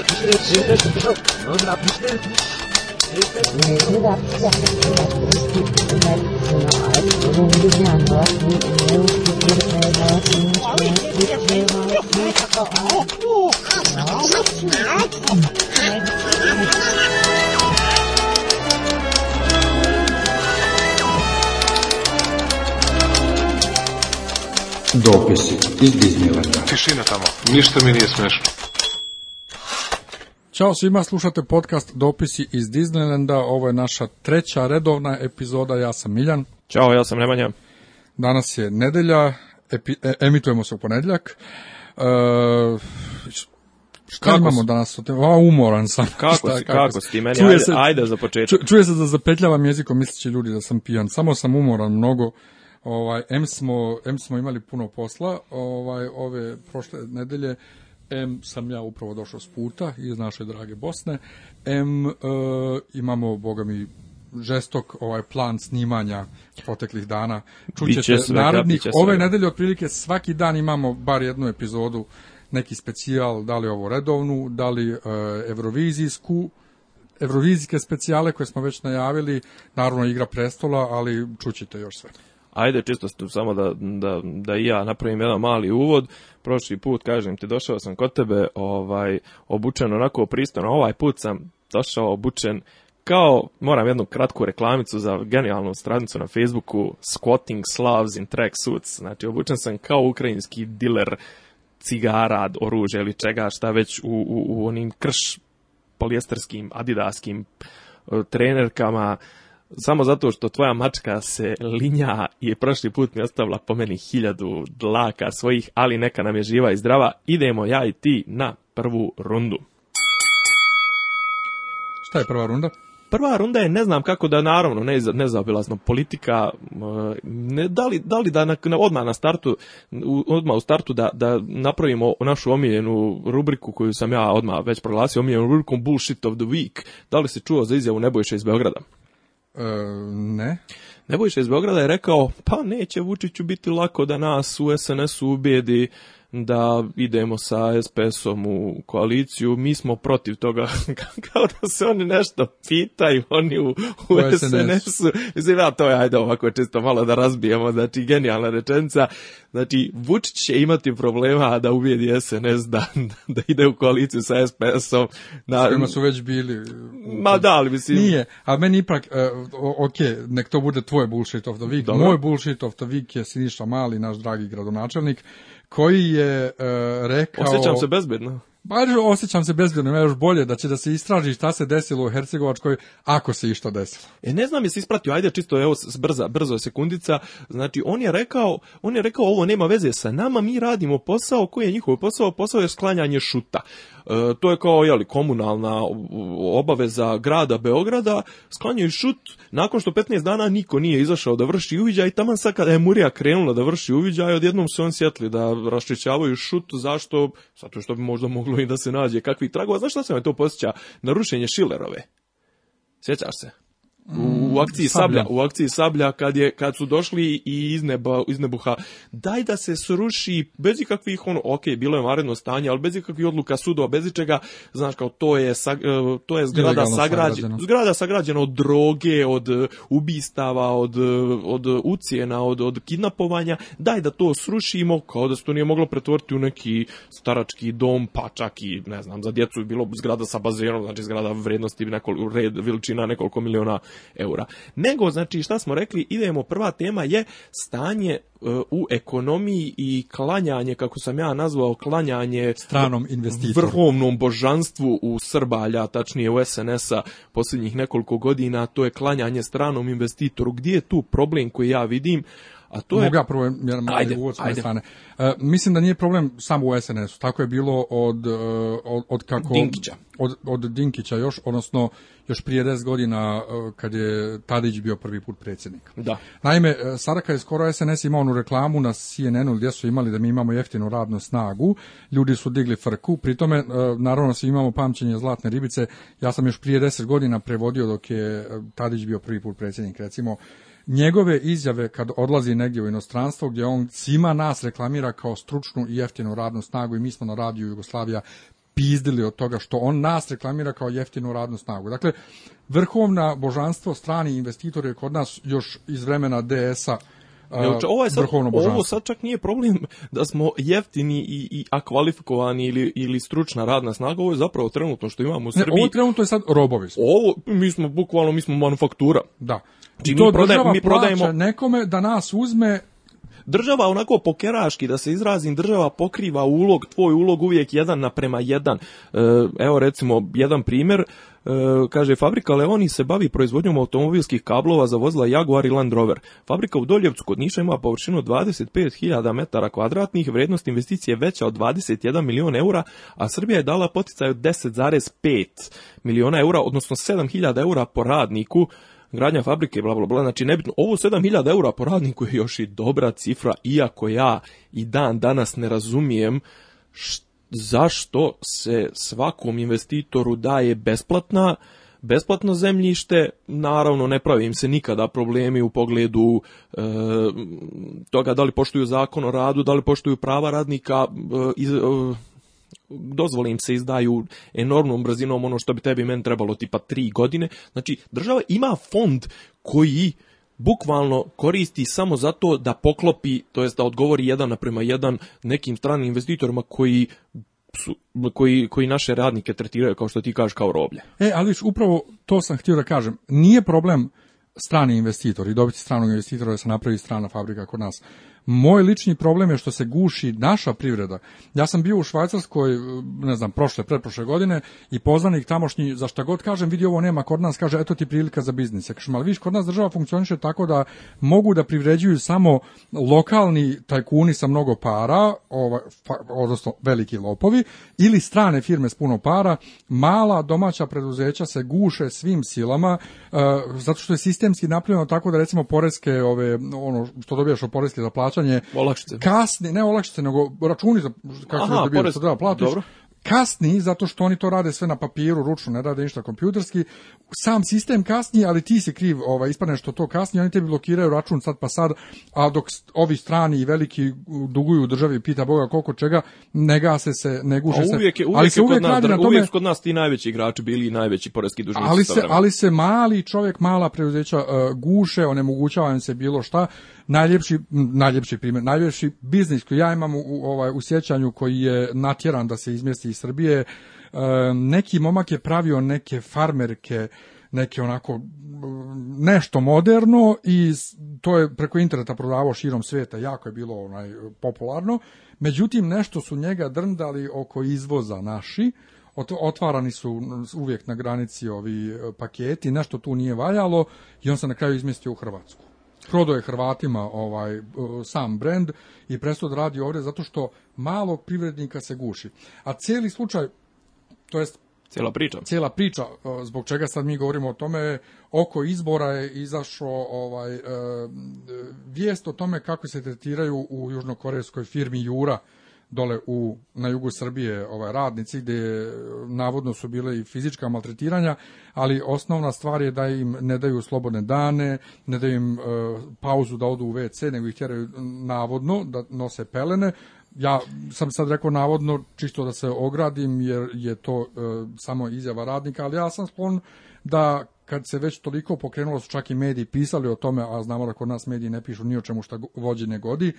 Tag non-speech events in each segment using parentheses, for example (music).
Дописи из Диснейленда. Тишина там. Нищо ми не смешно. Ćao svima, slušate podcast Dopisi iz Disneylanda, ovo je naša treća redovna epizoda, ja sam Miljan. Ćao, ja sam Nemanja. Danas je nedelja, e, emitujemo se u ponedjeljak. E, Šta kako imamo danas? A, umoran sam. Kako, si, (laughs) kako, si meni? Čuje ajde, se, za početak. Čuje se da zapetljavam jezikom, misleći ljudi da sam pijan. Samo sam umoran mnogo. Ovaj, em, smo, smo imali puno posla ovaj, ove prošle nedelje. M, sam ja upravo došao s puta iz naše drage Bosne, M, e, imamo, boga mi, žestok ovaj plan snimanja proteklih dana. Čućete narednih, ove nedelje otprilike svaki dan imamo bar jednu epizodu, neki specijal, da li ovo redovnu, da li e, evrovizijsku, evrovizijske specijale koje smo već najavili, naravno igra prestola, ali čućite još sve. Ajde, čisto samo da, da, da i ja napravim jedan mali uvod. Prošli put, kažem ti, došao sam kod tebe ovaj, obučen onako pristojno. Ovaj put sam došao obučen kao, moram jednu kratku reklamicu za genijalnu stranicu na Facebooku, Squatting Slavs in Track Suits. Znači, obučen sam kao ukrajinski diler cigara, oružja ili čega, šta već u, u, u onim krš polijesterskim, adidaskim e, trenerkama, samo zato što tvoja mačka se linja i je prošli put mi ostavila po meni hiljadu dlaka svojih, ali neka nam je živa i zdrava. Idemo ja i ti na prvu rundu. Šta je prva runda? Prva runda je, ne znam kako da, naravno, ne, nezaobilazno, politika, ne, da, li, da li da na, odmah na startu, odmah u startu da, da napravimo našu omiljenu rubriku koju sam ja odmah već proglasio, omiljenu rubriku Bullshit of the Week. Da li se čuo za izjavu Nebojša iz Beograda? E, ne. Nebojša iz Beograda je rekao, pa neće Vučiću biti lako da nas u SNS ubijedi da idemo sa SPS-om u koaliciju, mi smo protiv toga, (laughs) kao da se oni nešto pitaju, oni u, u, SNS-u, mislim, ja to je, ajde ovako čisto malo da razbijemo, znači genijalna rečenica, znači Vučić će imati problema da uvijedi SNS da, (laughs) da ide u koaliciju sa SPS-om. Na... S su već bili. Ma da, ali mislim... Nije, a meni ipak, uh, e, ok, nek to bude tvoj bullshit of the week, moj bullshit of the week je Siniša Mali, naš dragi gradonačelnik, koji je e, rekao... Osjećam se bezbedno. Baš osjećam se bezbjedno, još bolje da će da se istraži šta se desilo u Hercegovačkoj ako se išta desilo. E ne znam se ispratio, ajde čisto evo brza, brzo sekundica. Znači on je rekao, on je rekao ovo nema veze sa nama, mi radimo posao koji je njihov posao, posao je sklanjanje šuta. E, to je kao jeli, komunalna obaveza grada Beograda, sklanjaju šut, nakon što 15 dana niko nije izašao da vrši uviđaj, i taman sad kada je Murija krenula da vrši uviđaj, odjednom se on sjetli da raščićavaju šut, zašto? Zato što bi možda moglo i da se nađe kakvih tragova. Znaš šta se me to posjeća? Narušenje Šilerove. Sjećaš se? U, akciji sablja. sablja, u akciji sablja kad je kad su došli i iz neba nebuha daj da se sruši bez ikakvih ono ok bilo je vanredno stanje ali bez ikakvih odluka sudova bez ičega znaš kao to je e, to je zgrada sagrađena zgrada sagrađena od droge od e, ubistava od, e, od ucijena od, od kidnapovanja daj da to srušimo kao da se to nije moglo pretvoriti u neki starački dom pa čak i ne znam za djecu je bilo zgrada sa bazenom znači zgrada vrijednosti nekoliko veličina nekoliko miliona eura. Nego, znači, šta smo rekli, idemo, prva tema je stanje e, u ekonomiji i klanjanje, kako sam ja nazvao, klanjanje stranom investitoru. Vrhovnom božanstvu u Srbalja, tačnije u SNS-a posljednjih nekoliko godina, to je klanjanje stranom investitoru. Gdje je tu problem koji ja vidim? A to je... ja prvo ajde, strane. E, mislim da nije problem samo u SNS-u. Tako je bilo od, e, od, od kako... Dinkića. Od, od Dinkića još, odnosno još prije 10 godina e, kad je Tadić bio prvi put predsjednik. Da. Naime, Saraka je skoro SNS imao onu reklamu na CNN-u gdje su imali da mi imamo jeftinu radnu snagu, ljudi su digli frku, pri tome naravno svi imamo pamćenje zlatne ribice, ja sam još prije 10 godina prevodio dok je Tadić bio prvi put predsjednik, recimo njegove izjave kad odlazi negdje u inostranstvo gdje on svima nas reklamira kao stručnu i jeftinu radnu snagu i mi smo na radiju Jugoslavija pizdili od toga što on nas reklamira kao jeftinu radnu snagu. Dakle, vrhovna božanstvo strani investitori kod nas još iz vremena DS-a e, ovo, sad, ovo sad čak nije problem da smo jeftini i, i akvalifikovani ili, ili stručna radna snaga, ovo je zapravo trenutno što imamo u Srbiji. Ne, ovo trenutno je sad robovi. Ovo, mi smo bukvalno, mi smo manufaktura. Da. Znači, mi, mi prodajemo... nekome da nas uzme država onako pokeraški da se izrazim država pokriva ulog tvoj ulog uvijek jedan naprema jedan e, evo recimo jedan primjer e, kaže fabrika Leoni se bavi proizvodnjom automobilskih kablova za vozila Jaguar i Land Rover. Fabrika u Doljevcu kod Niša ima površinu 25.000 metara kvadratnih, vrijednost investicije veća od 21 milijona eura, a Srbija je dala poticaj od 10,5 milijuna eura, odnosno 7.000 eura po radniku gradnja fabrike, bla, bla, bla, znači nebitno, ovo 7000 eura po radniku je još i dobra cifra, iako ja i dan danas ne razumijem zašto se svakom investitoru daje besplatna, besplatno zemljište, naravno ne pravim se nikada problemi u pogledu e, toga da li poštuju zakon o radu, da li poštuju prava radnika, e, e, dozvolim se izdaju enormnom brzinom ono što bi tebi meni trebalo tipa tri godine. Znači, država ima fond koji bukvalno koristi samo zato da poklopi, to jest da odgovori jedan naprema jedan nekim stranim investitorima koji su, koji, koji naše radnike tretiraju, kao što ti kažeš, kao roblje. E, ali upravo to sam htio da kažem. Nije problem strani investitori, dobiti stranog investitora da se napravi strana fabrika kod nas. Moj lični problem je što se guši naša privreda. Ja sam bio u Švajcarskoj, ne znam, prošle, pretprošle godine i poznanik tamošnji, za šta god kažem, vidi ovo nema kod nas, kaže, eto ti prilika za biznis. Ja kažem, ali viš, kod nas država funkcioniše tako da mogu da privređuju samo lokalni tajkuni sa mnogo para, ovaj, odnosno veliki lopovi, ili strane firme s puno para, mala domaća preduzeća se guše svim silama, eh, zato što je sistemski napravljeno tako da recimo poreske, ove, ono što dobijaš od poreske za plaćanje. Olakšice. Kasni, ne olakšice, nego računi za kako se da da platiš. Dobro kasni zato što oni to rade sve na papiru, ručno, ne rade ništa kompjuterski. Sam sistem kasni, ali ti si kriv, ovaj, ispadne što to kasni, oni tebi blokiraju račun sad pa sad, a dok ovi strani i veliki duguju državi, pita Boga koliko čega, ne gase se, ne guše se. uvijek ali se uvijek, kod nas, na tome, uvijek kod nas ti najveći igrači bili i najveći poreski dužnici. Ali se, ali se mali čovjek, mala preuzeća e, guše, onemogućava se bilo šta. Najljepši, najljepši primjer, najljepši biznis koji ja imam u, ovaj, u sjećanju koji je natjeran da se izmjesti iz Srbije, e, neki momak je pravio neke farmerke, neke onako mm, nešto moderno i to je preko interneta prodavao širom svijeta, jako je bilo onaj popularno. Međutim nešto su njega drndali oko izvoza naši. Otvarani su uvijek na granici ovi e, paketi, nešto tu nije valjalo i on se na kraju izmjestio u Hrvatsku prodo je Hrvatima ovaj e, sam brend i presto radi ovdje zato što malog privrednika se guši. A cijeli slučaj, to jest Cijela priča. priča, e, zbog čega sad mi govorimo o tome, oko izbora je izašao ovaj, e, vijest o tome kako se tretiraju u južnokorejskoj firmi Jura, dole u, na jugu Srbije ovaj, radnici gdje e, navodno su bile i fizička maltretiranja, ali osnovna stvar je da im ne daju slobodne dane, ne daju im e, pauzu da odu u WC, nego ih tjeraju navodno da nose pelene, ja sam sad rekao navodno čisto da se ogradim jer je to e, samo izjava radnika, ali ja sam sklon da kad se već toliko pokrenulo su čak i mediji pisali o tome, a znamo da kod nas mediji ne pišu ni o čemu šta vođe ne godi,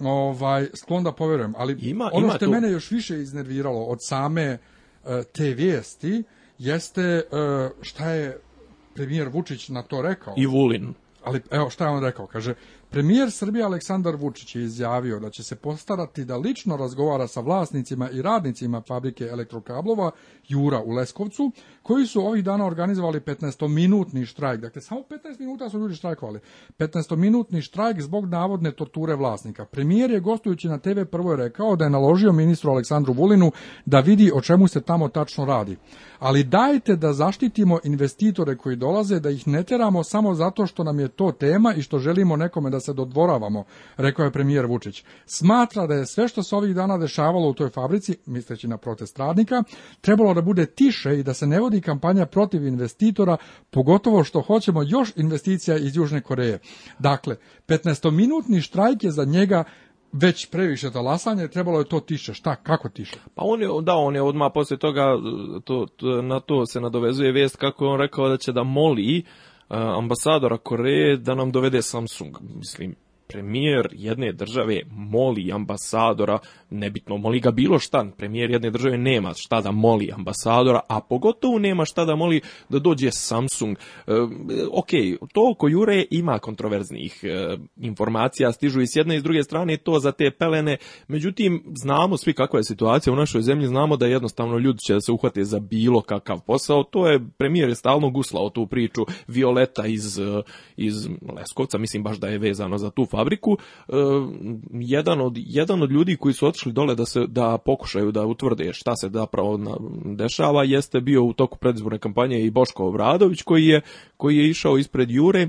ovaj, sklon da poverujem. Ali ima, ono što je mene još više iznerviralo od same e, te vijesti jeste e, šta je premijer Vučić na to rekao. I Vulin. Ali evo šta je on rekao, kaže Premijer Srbije Aleksandar Vučić je izjavio da će se postarati da lično razgovara sa vlasnicima i radnicima fabrike elektrokablova Jura u Leskovcu koji su ovih dana organizovali 15-minutni štrajk. Dakle, samo 15 minuta su ljudi štrajkovali. 15-minutni štrajk zbog navodne torture vlasnika. Premijer je gostujući na TV prvo rekao da je naložio ministru Aleksandru Vulinu da vidi o čemu se tamo tačno radi. Ali dajte da zaštitimo investitore koji dolaze, da ih ne teramo samo zato što nam je to tema i što želimo nekome da se dodvoravamo, rekao je premijer Vučić. Smatra da je sve što se ovih dana dešavalo u toj fabrici, misleći na protest radnika, trebalo da bude tiše i da se ne vodi kampanja protiv investitora, pogotovo što hoćemo još investicija iz Južne Koreje. Dakle, 15-minutni štrajk je za njega već previše talasanje, trebalo je to tiše. Šta, kako tiše? Pa on je, da, on je odmah poslije toga, to, na to se nadovezuje vijest kako je on rekao da će da moli eh, ambasadora Koreje da nam dovede Samsung, mislim premijer jedne države moli ambasadora, nebitno moli ga bilo šta, premijer jedne države nema šta da moli ambasadora, a pogotovo nema šta da moli da dođe Samsung. E, ok, to oko Jure ima kontroverznih e, informacija, stižu i s jedne i s druge strane to za te pelene, međutim znamo svi kakva je situacija u našoj zemlji, znamo da jednostavno ljudi će da se uhvate za bilo kakav posao, to je premijer je stalno guslao tu priču, Violeta iz, e, iz Leskovca, mislim baš da je vezano za tu fabriku, e, jedan od, jedan od ljudi koji su otišli dole da se da pokušaju da utvrde šta se zapravo dešava jeste bio u toku predizborne kampanje i Boško Obradović koji je koji je išao ispred Jure e,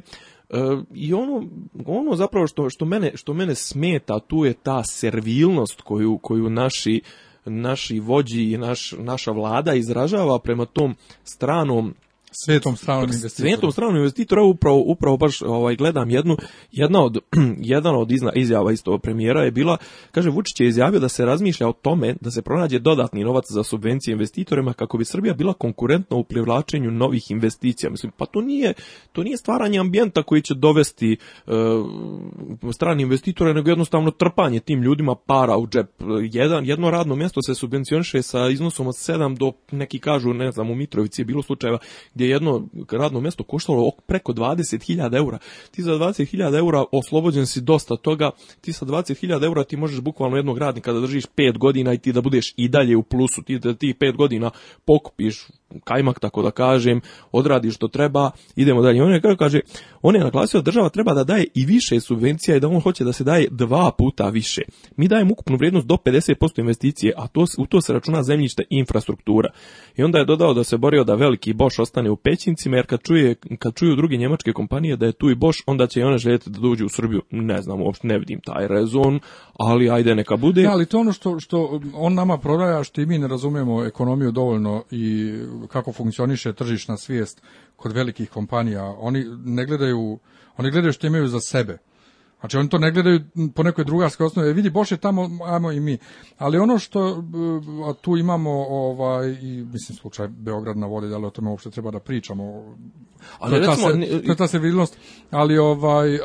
i ono, ono zapravo što, što, mene, što mene smeta tu je ta servilnost koju, koju naši, naši vođi i naš, naša vlada izražava prema tom stranom Svetom stranom investitoru Svetom stranom upravo upravo baš ovaj gledam jednu jedna od (clears throat) jedan od izna, izjava isto premijera je bila kaže Vučić je izjavio da se razmišlja o tome da se pronađe dodatni novac za subvencije investitorima kako bi Srbija bila konkurentna u privlačenju novih investicija. Mislim pa to nije to nije stvaranje ambijenta koji će dovesti uh, e, strani investitore nego jednostavno trpanje tim ljudima para u džep. Jedan jedno radno mjesto se subvencioniše sa iznosom od 7 do neki kažu ne znam u Mitrovici je bilo slučajeva gdje je jedno radno mjesto koštalo preko 20.000 eura. Ti za 20.000 eura oslobođen si dosta toga, ti sa 20.000 eura ti možeš bukvalno jednog radnika da držiš 5 godina i ti da budeš i dalje u plusu, ti da ti 5 godina pokupiš kajmak, tako da kažem, odradi što treba, idemo dalje. On je, kaže, on je naglasio da država treba da daje i više subvencija i da on hoće da se daje dva puta više. Mi dajemo ukupnu vrijednost do 50% investicije, a to, u to se računa zemljište i infrastruktura. I onda je dodao da se borio da veliki Bosch ostane u pećincima, jer kad, čuje, kad čuju druge njemačke kompanije da je tu i Bosch, onda će i one željeti da dođu u Srbiju. Ne znam, uopšte ne vidim taj rezon, ali ajde neka bude. Da, ali to ono što, što on nama prodaja, što i mi ne razumijemo ekonomiju dovoljno i kako funkcioniše tržišna svijest kod velikih kompanija. Oni ne gledaju, oni gledaju što imaju za sebe. Znači oni to ne gledaju po nekoj drugarskoj osnovi. E, vidi Boš je tamo, ajmo i mi. Ali ono što e, a tu imamo ovaj i mislim slučaj Beograd na vodi, da li o tome uopšte treba da pričamo. Ali to, je ta, se, to ali ovaj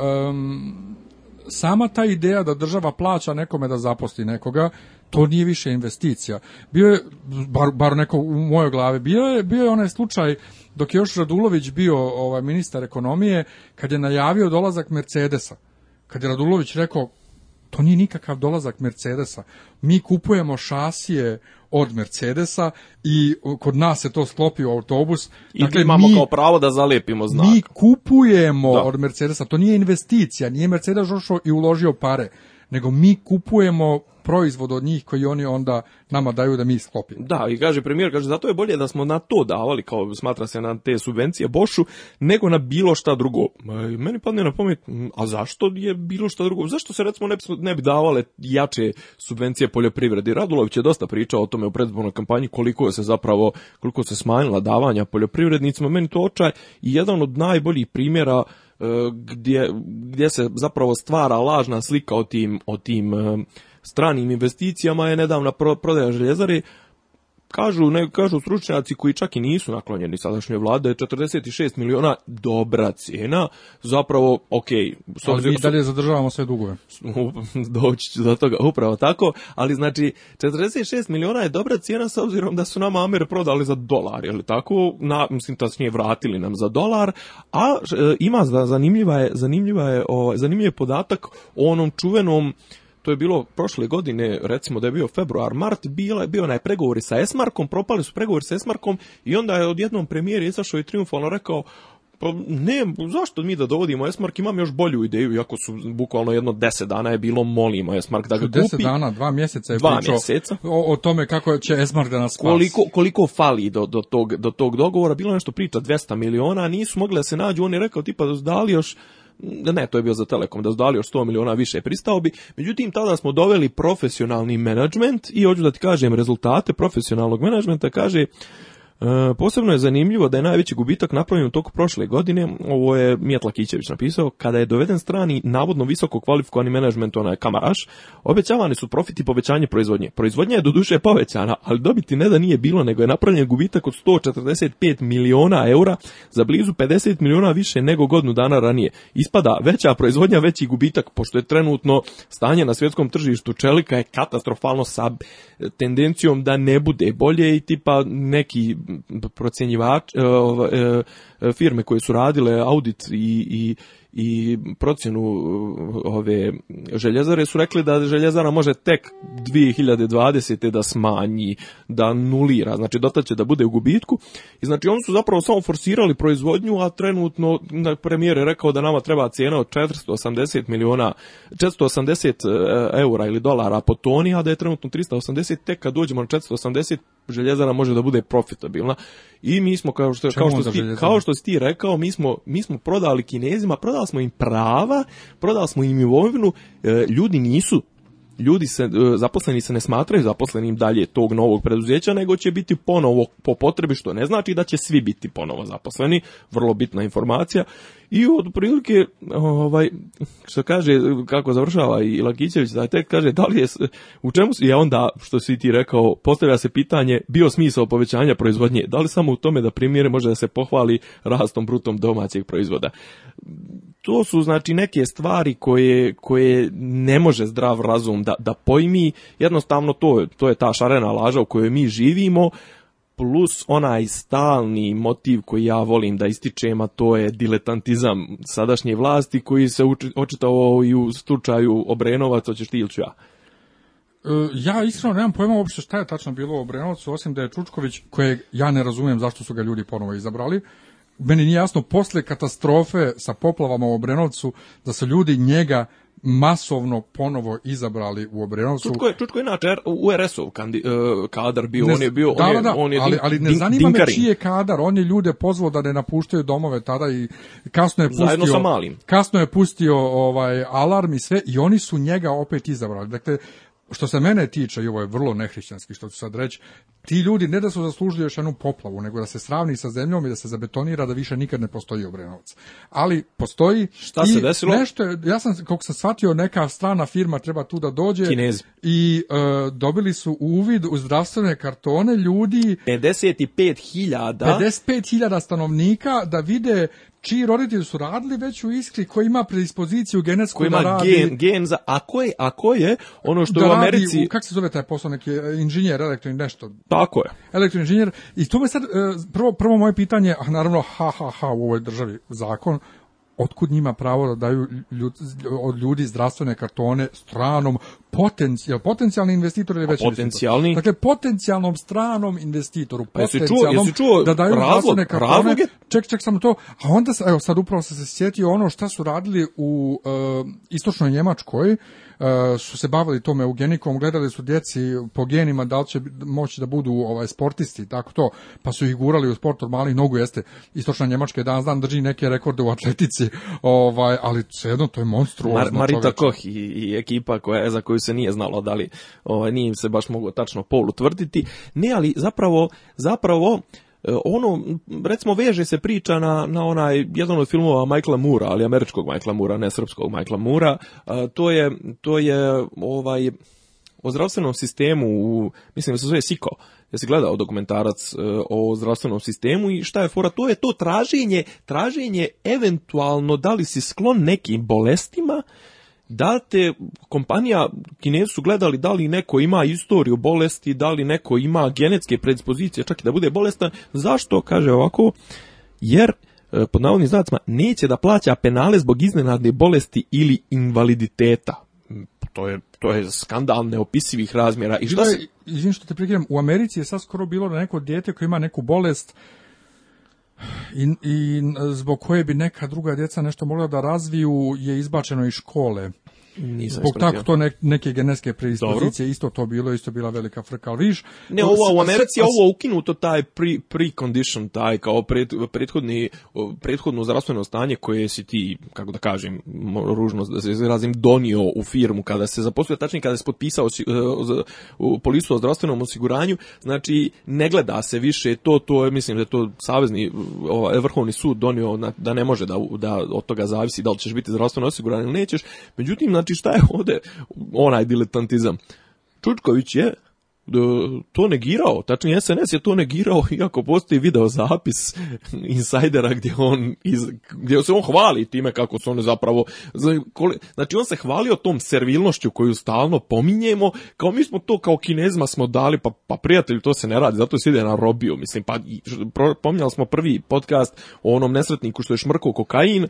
sama ta ideja da država plaća nekome da zaposti nekoga to nije više investicija. Bio je, bar, bar neko u mojoj glavi, bio je, bio je onaj slučaj dok je još Radulović bio ovaj, ministar ekonomije, kad je najavio dolazak Mercedesa. Kad je Radulović rekao, to nije nikakav dolazak Mercedesa. Mi kupujemo šasije od Mercedesa i kod nas se to sklopi u autobus. I dakle, imamo kao pravo da zalepimo znak. Mi kupujemo od Mercedesa, to nije investicija, nije Mercedes ošao i uložio pare nego mi kupujemo proizvod od njih koji oni onda nama daju da mi sklopimo. Da, i kaže premijer, kaže, zato je bolje da smo na to davali, kao smatra se na te subvencije Bošu, nego na bilo šta drugo. Meni padne na pamet, a zašto je bilo šta drugo? Zašto se recimo ne, ne bi davale jače subvencije poljoprivredi? Radulović je dosta pričao o tome u predbornoj kampanji koliko se zapravo, koliko se smanjila davanja poljoprivrednicima. Meni to očaj i jedan od najboljih primjera E, gdje, gdje se zapravo stvara lažna slika o tim, o tim e, stranim investicijama je nedavna prodaja željezari Kažu, ne, kažu stručnjaci koji čak i nisu naklonjeni sadašnjoj vlade, 46 miliona dobra cijena, zapravo, ok. S ali mi dalje zadržavamo sve dugove. (laughs) Doći ću do toga, upravo tako, ali znači 46 miliona je dobra cijena s obzirom da su nam Amer prodali za dolar, je tako? Na, mislim, tasnije vratili nam za dolar, a e, ima zanimljiva je, zanimljiva je, ovaj, zanimljiv je podatak o onom čuvenom to je bilo prošle godine, recimo da je bio februar, mart, bio, bio onaj pregovori sa Esmarkom, propali su pregovori sa Esmarkom i onda je odjednom premijer izašao i triumfalno rekao pa ne, zašto mi da dovodimo Esmark, imam još bolju ideju, iako su bukvalno jedno deset dana je bilo molimo Esmark da ga kupi. Deset dana, dva mjeseca je dva O, tome kako će Esmark da nas koliko, Koliko fali do, do, tog, do tog dogovora, bilo nešto priča 200 miliona, nisu mogli da se nađu, on je rekao tipa da li još ne, to je bio za Telekom, da su dali još 100 miliona više pristao bi. Međutim, tada smo doveli profesionalni menadžment i hoću da ti kažem rezultate profesionalnog menadžmenta, kaže E, posebno je zanimljivo da je najveći gubitak napravljen u toku prošle godine, ovo je Mijat Lakićević napisao, kada je doveden strani navodno visoko kvalifikovani menadžment, onaj kamaraš, obećavani su profiti povećanje proizvodnje. Proizvodnja je doduše povećana, ali dobiti ne da nije bilo, nego je napravljen gubitak od 145 miliona eura za blizu 50 miliona više nego godinu dana ranije. Ispada veća proizvodnja, veći gubitak, pošto je trenutno stanje na svjetskom tržištu čelika je katastrofalno sa tendencijom da ne bude bolje i tipa neki procjenjivač, e, e, e, firme koje su radile audit i, i i procjenu uh, ove željezare su rekli da željezara može tek 2020. da smanji, da nulira, znači da će da bude u gubitku i znači oni su zapravo samo forsirali proizvodnju, a trenutno premijer je rekao da nama treba cijena od 480 miliona, 480 e, eura ili dolara po toni, a da je trenutno 380, tek kad dođemo na 480 željezara može da bude profitabilna i mi smo kao što, kao što, ti, kao što si ti rekao, mi smo, mi smo prodali kinezima, prodali smo im prava, prodali smo im imovinu, e, ljudi nisu ljudi se, e, zaposleni se ne smatraju zaposlenim dalje tog novog preduzeća, nego će biti ponovo po potrebi, što ne znači da će svi biti ponovo zaposleni, vrlo bitna informacija. I od prilike, ovaj, što kaže, kako završava i Lakićević, da tek kaže, da li je, u čemu je onda, što si ti rekao, postavlja se pitanje, bio smisao povećanja proizvodnje, da li samo u tome da primjere, može da se pohvali rastom brutom domaćeg proizvoda? to su znači neke stvari koje, koje ne može zdrav razum da, da pojmi, jednostavno to, to je ta šarena laža u kojoj mi živimo, plus onaj stalni motiv koji ja volim da ističem, a to je diletantizam sadašnje vlasti koji se očitao i u slučaju Obrenovac, hoćeš ti ili ću ja? E, ja iskreno nemam pojma uopšte šta je tačno bilo u Obrenovcu, osim da je Čučković, kojeg ja ne razumijem zašto su ga ljudi ponovo izabrali, meni nije jasno posle katastrofe sa poplavama u Obrenovcu da su ljudi njega masovno ponovo izabrali u Obrenovcu. Čutko je, čutko inače u RS-ov e, kadar bio, on je bio... on je, da, ali, ali ne zanima me čiji je kadar, on je ljude pozvao da ne napuštaju domove tada i kasno je pustio... sa malim. Kasno je pustio ovaj, alarm i sve i oni su njega opet izabrali. Dakle, što se mene tiče, i ovo je vrlo nehrišćanski što ću sad reći, ti ljudi ne da su zaslužili još jednu poplavu, nego da se sravni sa zemljom i da se zabetonira da više nikad ne postoji Obrenovac. Ali postoji... Šta se desilo? Nešto, ja sam, koliko sam shvatio, neka strana firma treba tu da dođe i e, dobili su uvid u zdravstvene kartone ljudi... 55.000 55.000 stanovnika da vide čiji roditelji su radili već u iskri koji ima predispoziciju genetsku koji ima da radi, gen, gen za ako je je ono što da u Americi kako se zove taj posao neki e, inženjer elektronik nešto tako je inženjer. i to me sad e, prvo prvo moje pitanje a naravno ha ha ha u ovoj državi zakon otkud njima pravo da daju ljud, od ljudi zdravstvene kartone stranom potencijal, potencijalni investitor već potencijalni? Dakle, potencijalnom stranom investitoru, potencijalnom da daju razlog, zdravstvene kartone. Ček, ček, samo to. A onda, evo, sad upravo se sjetio ono šta su radili u uh, istočnoj Njemačkoj, E, su se bavili tom eugenikom, gledali su djeci po genima da li će moći da budu ovaj sportisti, tako to, pa su ih gurali u sport od malih nogu, jeste istočna Njemačka je danas dan drži neke rekorde u atletici, ovaj, ali svejedno to je monstruozno. Mar Marita čoveč. Koh i, ekipa koja, za koju se nije znalo da li ovaj, nije im se baš moglo tačno polu utvrditi, ne, ali zapravo, zapravo E, ono, recimo, veže se priča na, na onaj, jedan od filmova Michaela Mura, ali američkog Michaela Mura, ne srpskog Michaela Mura, e, to je, to je, ovaj, o zdravstvenom sistemu u, mislim da se zove Siko, ja si gledao dokumentarac e, o zdravstvenom sistemu i šta je fora, to je to traženje, traženje eventualno da li si sklon nekim bolestima, da te kompanija, Kinezi su gledali da li neko ima istoriju bolesti, da li neko ima genetske predispozicije, čak i da bude bolestan, zašto, kaže ovako, jer e, pod navodnim znacima, neće da plaća penale zbog iznenadne bolesti ili invaliditeta. Mm, to je, to je skandal neopisivih razmjera. I šta se... što te prikrijem, u Americi je sad skoro bilo da neko dijete koje ima neku bolest, i, i zbog koje bi neka druga djeca nešto mogla da razviju je izbačeno iz škole. Nisam Zbog tako to ne, neke genetske predispozicije, isto to bilo, isto bila velika frka, ali viš... Ne, ovo u Americi je ovo ukinuto taj pre, precondition, taj kao prethodni, prethodno zdravstveno stanje koje si ti, kako da kažem, ružno da se razim donio u firmu kada se zaposlio, tačnije kada se potpisao e, polisu o zdravstvenom osiguranju, znači ne gleda se više to, to je, mislim da je to savezni, ovaj, vrhovni sud donio da ne može da, da od toga zavisi da li ćeš biti zdravstveno osiguran ili nećeš, međutim, Znači šta je ovde onaj diletantizam? Čučković je E, to negirao, tačnije SNS je to negirao (laughs) iako postoji video zapis insajdera gdje on iz, gdje se on hvali time kako su on zapravo znači on se hvalio tom servilnošću koju stalno pominjemo kao mi smo to kao kinezma smo dali pa, pa to se ne radi, zato se ide na robiju mislim, pa pominjali smo prvi podcast o onom nesretniku što je šmrkao kokain e,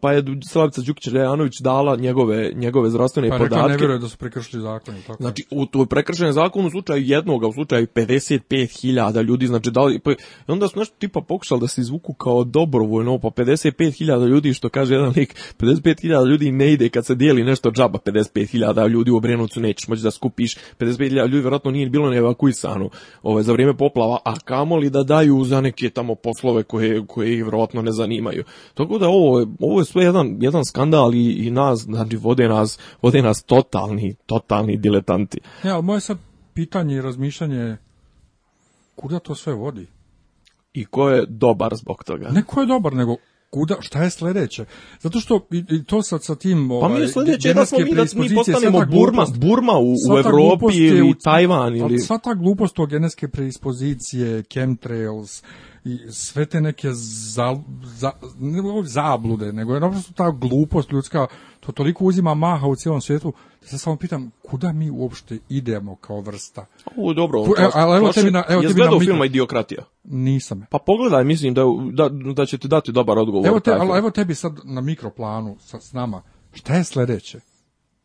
pa je Slavica Đukić rejanović dala njegove, njegove zdravstvene pa podatke. Pa ne vjeruje da su prekršili zakon. Tako znači, u, to je prekršen zakon u slučaju a u slučaju 55.000 ljudi, znači da li, pa, onda su nešto tipa pokušali da se izvuku kao dobrovoljno, pa 55.000 ljudi, što kaže jedan lik, 55.000 ljudi ne ide kad se dijeli nešto džaba, 55.000 ljudi u Obrenovcu nećeš moći da skupiš, 55.000 ljudi vjerojatno nije bilo ne evakuisano ovaj, za vrijeme poplava, a kamoli da daju za neke tamo poslove koje, koje ih vjerojatno ne zanimaju. Tako da ovo je, ovo je sve jedan, jedan skandal i, i nas, znači vode nas, vode nas totalni, totalni diletanti. Ja, moje sad pitanje i razmišljanje kuda to sve vodi. I ko je dobar zbog toga? Ne ko je dobar, nego kuda, šta je sljedeće? Zato što i, to sad sa tim... Pa mi ovaj, je da smo mi, da mi postanemo Burma, Burma u, u Evropi ili Tajvan. Pa ili... Sva ta glupost o genetske predispozicije, chemtrails, i sve te neke za, za, zablude, nego je naprosto ta glupost ljudska, to toliko uzima maha u cijelom svijetu, da se samo pitam kuda mi uopšte idemo kao vrsta. U, dobro. evo, ali evo tebi na... Evo je gledao Idiokratija? Nisam. Pa pogledaj, mislim da, da, da će ti dati dobar odgovor. Evo, te, ali, evo tebi sad na mikroplanu sa, s nama, šta je sljedeće?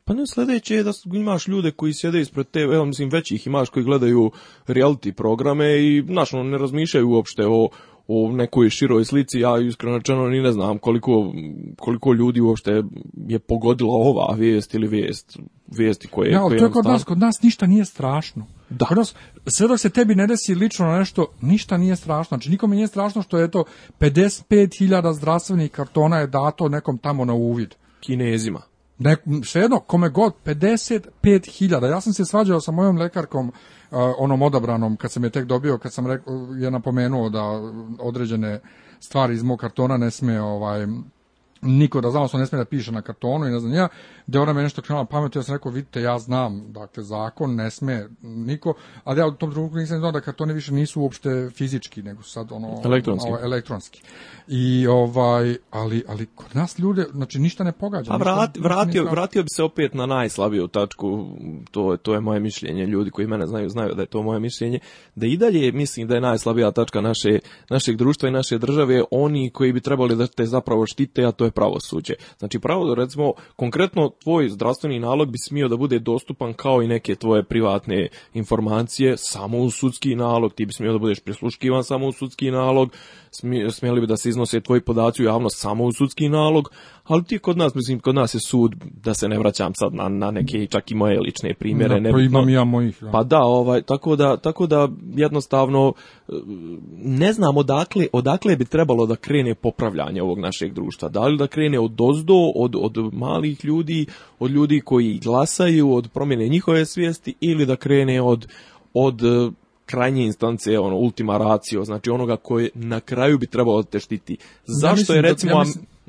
Pa ne, sljedeće je da imaš ljude koji sjede ispred te, evo, mislim, većih imaš koji gledaju reality programe i, znaš, ono, ne razmišljaju uopšte o, o nekoj široj slici, ja iskreno rečeno ni ne znam koliko, koliko ljudi uopšte je pogodila ova vijest ili vijest, vijesti koje... Ja, koje to je kod nas, kod nas ništa nije strašno. Da. sve dok se tebi ne desi lično nešto, ništa nije strašno. Znači nikome nije strašno što je to 55.000 zdravstvenih kartona je dato nekom tamo na uvid. Kinezima nek, svejedno, kome god, 55.000. Ja sam se svađao sa mojom lekarkom, e, onom odabranom, kad sam je tek dobio, kad sam rekao, je napomenuo da određene stvari iz mog kartona ne sme ovaj, niko da znamo, ne smije da piše na kartonu i ne znam ja, da ona me nešto krenula pamet, ja sam rekao, vidite, ja znam, dakle, zakon, ne sme niko, ali ja u tom trenutku nisam znao da kartoni više nisu uopšte fizički, nego sad ono... Elektronski. Ovaj, elektronski. I ovaj, ali, ali kod nas ljude, znači, ništa ne pogađa. Pa vratio, vratio bi se opet na najslabiju tačku, to, to je moje mišljenje, ljudi koji mene znaju, znaju da je to moje mišljenje, da i dalje mislim da je najslabija tačka naše, našeg društva i naše države, oni koji bi trebali da te zapravo štite, a to je pravosuđe. Znači pravo, recimo, konkretno tvoj zdravstveni nalog bi smio da bude dostupan kao i neke tvoje privatne informacije samo u sudski nalog, ti bi smio da budeš prisluškivan samo u sudski nalog, smjeli bi da se iznose tvoji podaci u javnost samo u sudski nalog, ali ti kod nas, mislim, kod nas je sud, da se ne vraćam sad na, na neke čak i moje lične primjere. pa imam ja mojih. Pa da, ovaj, tako, da, tako da jednostavno eh, ne znam odakle, odakle bi trebalo da krene popravljanje ovog našeg društva. Da li da krene od dozdo, od, od malih ljudi, od ljudi koji glasaju, od promjene njihove svijesti ili da krene od, od eh, krajnje instance, ono, ultima ratio, znači onoga koje na kraju bi trebalo da te štiti. Zašto je recimo...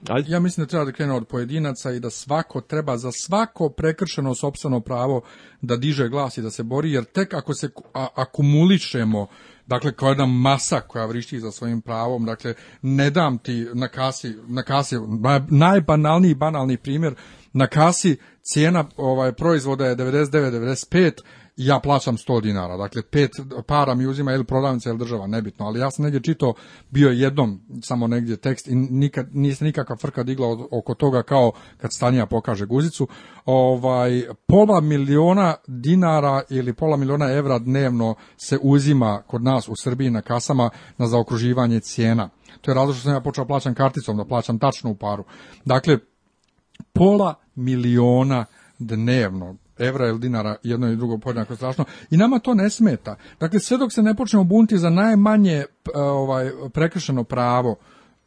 Ajde. Ja mislim da treba da od pojedinaca i da svako treba za svako prekršeno sopstveno pravo da diže glas i da se bori, jer tek ako se akumulišemo dakle kao jedna masa koja vrišti za svojim pravom, dakle ne dam ti na kasi, na kasi najbanalniji banalni primjer, na kasi cijena ovaj proizvoda je 99,95, ja plaćam 100 dinara. Dakle, pet para mi uzima ili prodavnica ili država, nebitno. Ali ja sam negdje čitao, bio jednom samo negdje tekst i nikad, nije se nikakva frka digla oko toga kao kad Stanija pokaže guzicu. Ovaj, pola miliona dinara ili pola miliona evra dnevno se uzima kod nas u Srbiji na kasama na zaokruživanje cijena. To je razlog što sam ja počeo plaćam karticom, da plaćam tačno u paru. Dakle, pola miliona dnevno evra ili dinara, jedno i drugo podnako strašno. I nama to ne smeta. Dakle, sve dok se ne počnemo bunti za najmanje e, ovaj, prekršeno pravo,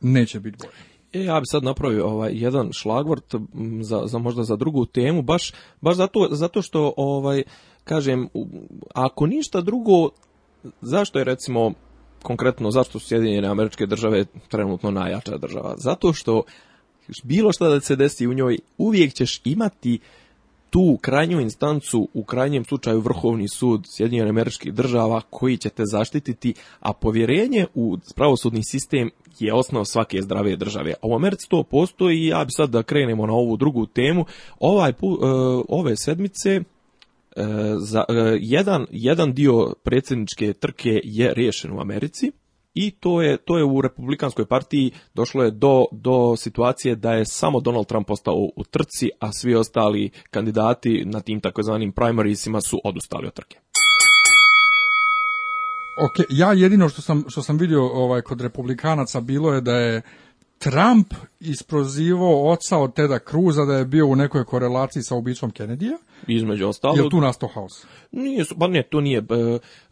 neće biti bolje. E, ja bi sad napravio ovaj jedan šlagvort za, za možda za drugu temu, baš, baš zato, zato što ovaj kažem ako ništa drugo zašto je recimo konkretno zašto su Sjedinjene američke države trenutno najjača država? Zato što bilo šta da se desi u njoj, uvijek ćeš imati tu krajnju instancu, u krajnjem slučaju Vrhovni sud Sjedinjenih američkih država koji će te zaštititi, a povjerenje u pravosudni sistem je osnov svake zdrave države. A u Americi to postoji i ja bi sad da krenemo na ovu drugu temu. Ovaj, e, ove sedmice e, za, e, jedan, jedan dio predsjedničke trke je riješen u Americi i to je, to je u republikanskoj partiji došlo je do, do situacije da je samo Donald Trump ostao u trci, a svi ostali kandidati na tim takozvanim primarisima su odustali od trke. Ok, ja jedino što sam, što sam vidio ovaj, kod republikanaca bilo je da je Trump isprozivao oca od Teda Cruza da je bio u nekoj korelaciji sa ubicom Kennedyja. Između ostalog. Je tu nastao haos? Nije, pa ne, to nije, e,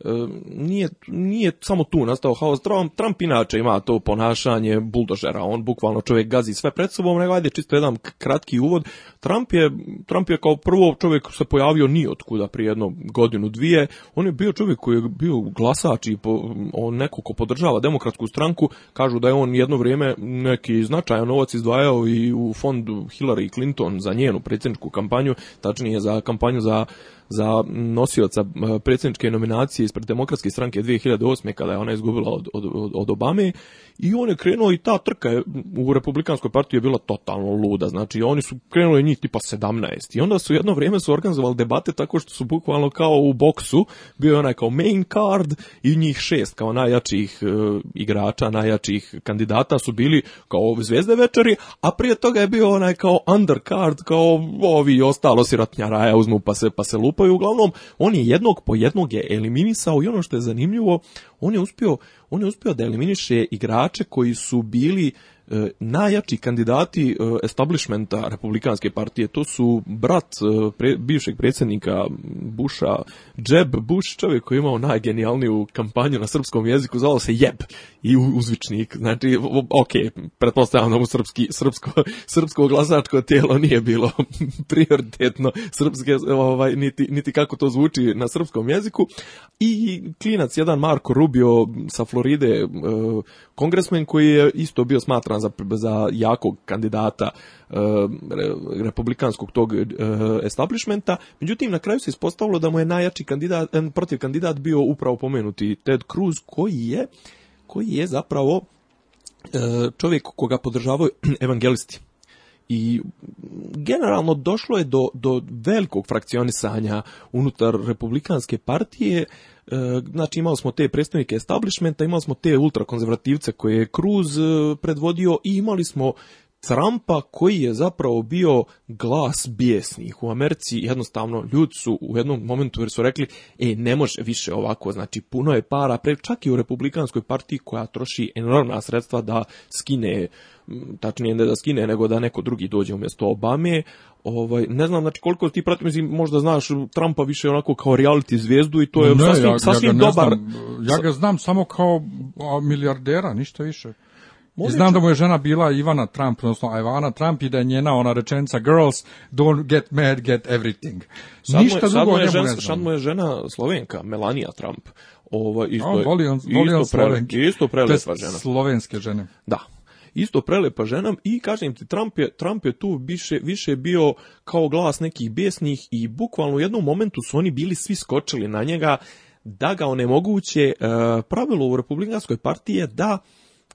e, nije, nije samo tu nastao haos. Trump, Trump inače ima to ponašanje buldožera. On bukvalno čovjek gazi sve pred sobom. Nego, ajde, čisto jedan kratki uvod. Trump je, Trump je kao prvo čovjek se pojavio nijotkuda prije jedno godinu, dvije. On je bio čovjek koji je bio glasač i po, on neko ko podržava demokratsku stranku. Kažu da je on jedno vrijeme ne neki značajan novac izdvajao i u fondu Hillary Clinton za njenu predsjedničku kampanju, tačnije za kampanju za za nosioca predsjedničke nominacije ispred demokratske stranke 2008. kada je ona izgubila od, od, od Obame i on je krenuo i ta trka je, u republikanskoj partiji je bila totalno luda, znači oni su krenuli njih tipa 17 i onda su jedno vrijeme su organizovali debate tako što su bukvalno kao u boksu, bio je onaj kao main card i njih šest kao najjačih e, igrača, najjačih kandidata su bili kao zvezde večeri, a prije toga je bio onaj kao undercard, kao ovi ostalo raja uzmu pa se, pa se i, uglavnom, on je jednog po jednog je eliminisao i ono što je zanimljivo, on je uspio, on je uspio da eliminiše igrače koji su bili E, najjači kandidati e, establishmenta Republikanske partije, to su brat e, bivšeg predsjednika Busha, Jeb Bush, čovjek koji je imao najgenijalniju kampanju na srpskom jeziku, zvalo se Jeb i uzvičnik, znači, ok, pretpostavljam da mu srpski, srpsko, srpsko glasačko tijelo nije bilo (laughs) prioritetno srpske, ovaj, niti, niti kako to zvuči na srpskom jeziku, i klinac jedan Marko Rubio sa Floride, kongresmen koji je isto bio smatran za, za jakog kandidata eh, republikanskog tog eh, establishmenta. Međutim, na kraju se ispostavilo da mu je najjači kandidat, eh, protiv kandidat bio upravo pomenuti Ted Cruz koji je, koji je zapravo čovjek koga podržavaju (clears throat) evangelisti i generalno došlo je do, do velikog frakcionisanja unutar republikanske partije e, znači imali smo te predstavnike establishmenta, imali smo te ultrakonzervativce koje je Cruz e, predvodio i imali smo Trumpa koji je zapravo bio glas bijesnih. U Americi jednostavno ljudi su u jednom momentu jer su rekli e, ne može više ovako, znači puno je para, čak i u republikanskoj partiji koja troši enormna sredstva da skine tačnije ne da skine, nego da neko drugi dođe umjesto Obame. Ovaj, ne znam, znači koliko ti prati, mislim, možda znaš Trumpa više onako kao reality zvijezdu i to je sasvim, sasvim dobar... Znam. Ja ga znam samo kao milijardera, ništa više. Molim Znam da mu je žena bila Ivana Trump, odnosno Ivana Trump i da je njena ona rečenica girls don't get mad, get everything. Sad Ništa drugo je ne znam. mu je žena Slovenka, Melania Trump. Ovo, isto, isto, prelepa žena. slovenske žene. Da, isto prelepa žena i kažem ti Trump je Trump je tu više više bio kao glas nekih besnih i bukvalno u jednom momentu su oni bili svi skočili na njega da ga onemoguće e, pravilo u republikanskoj partiji je da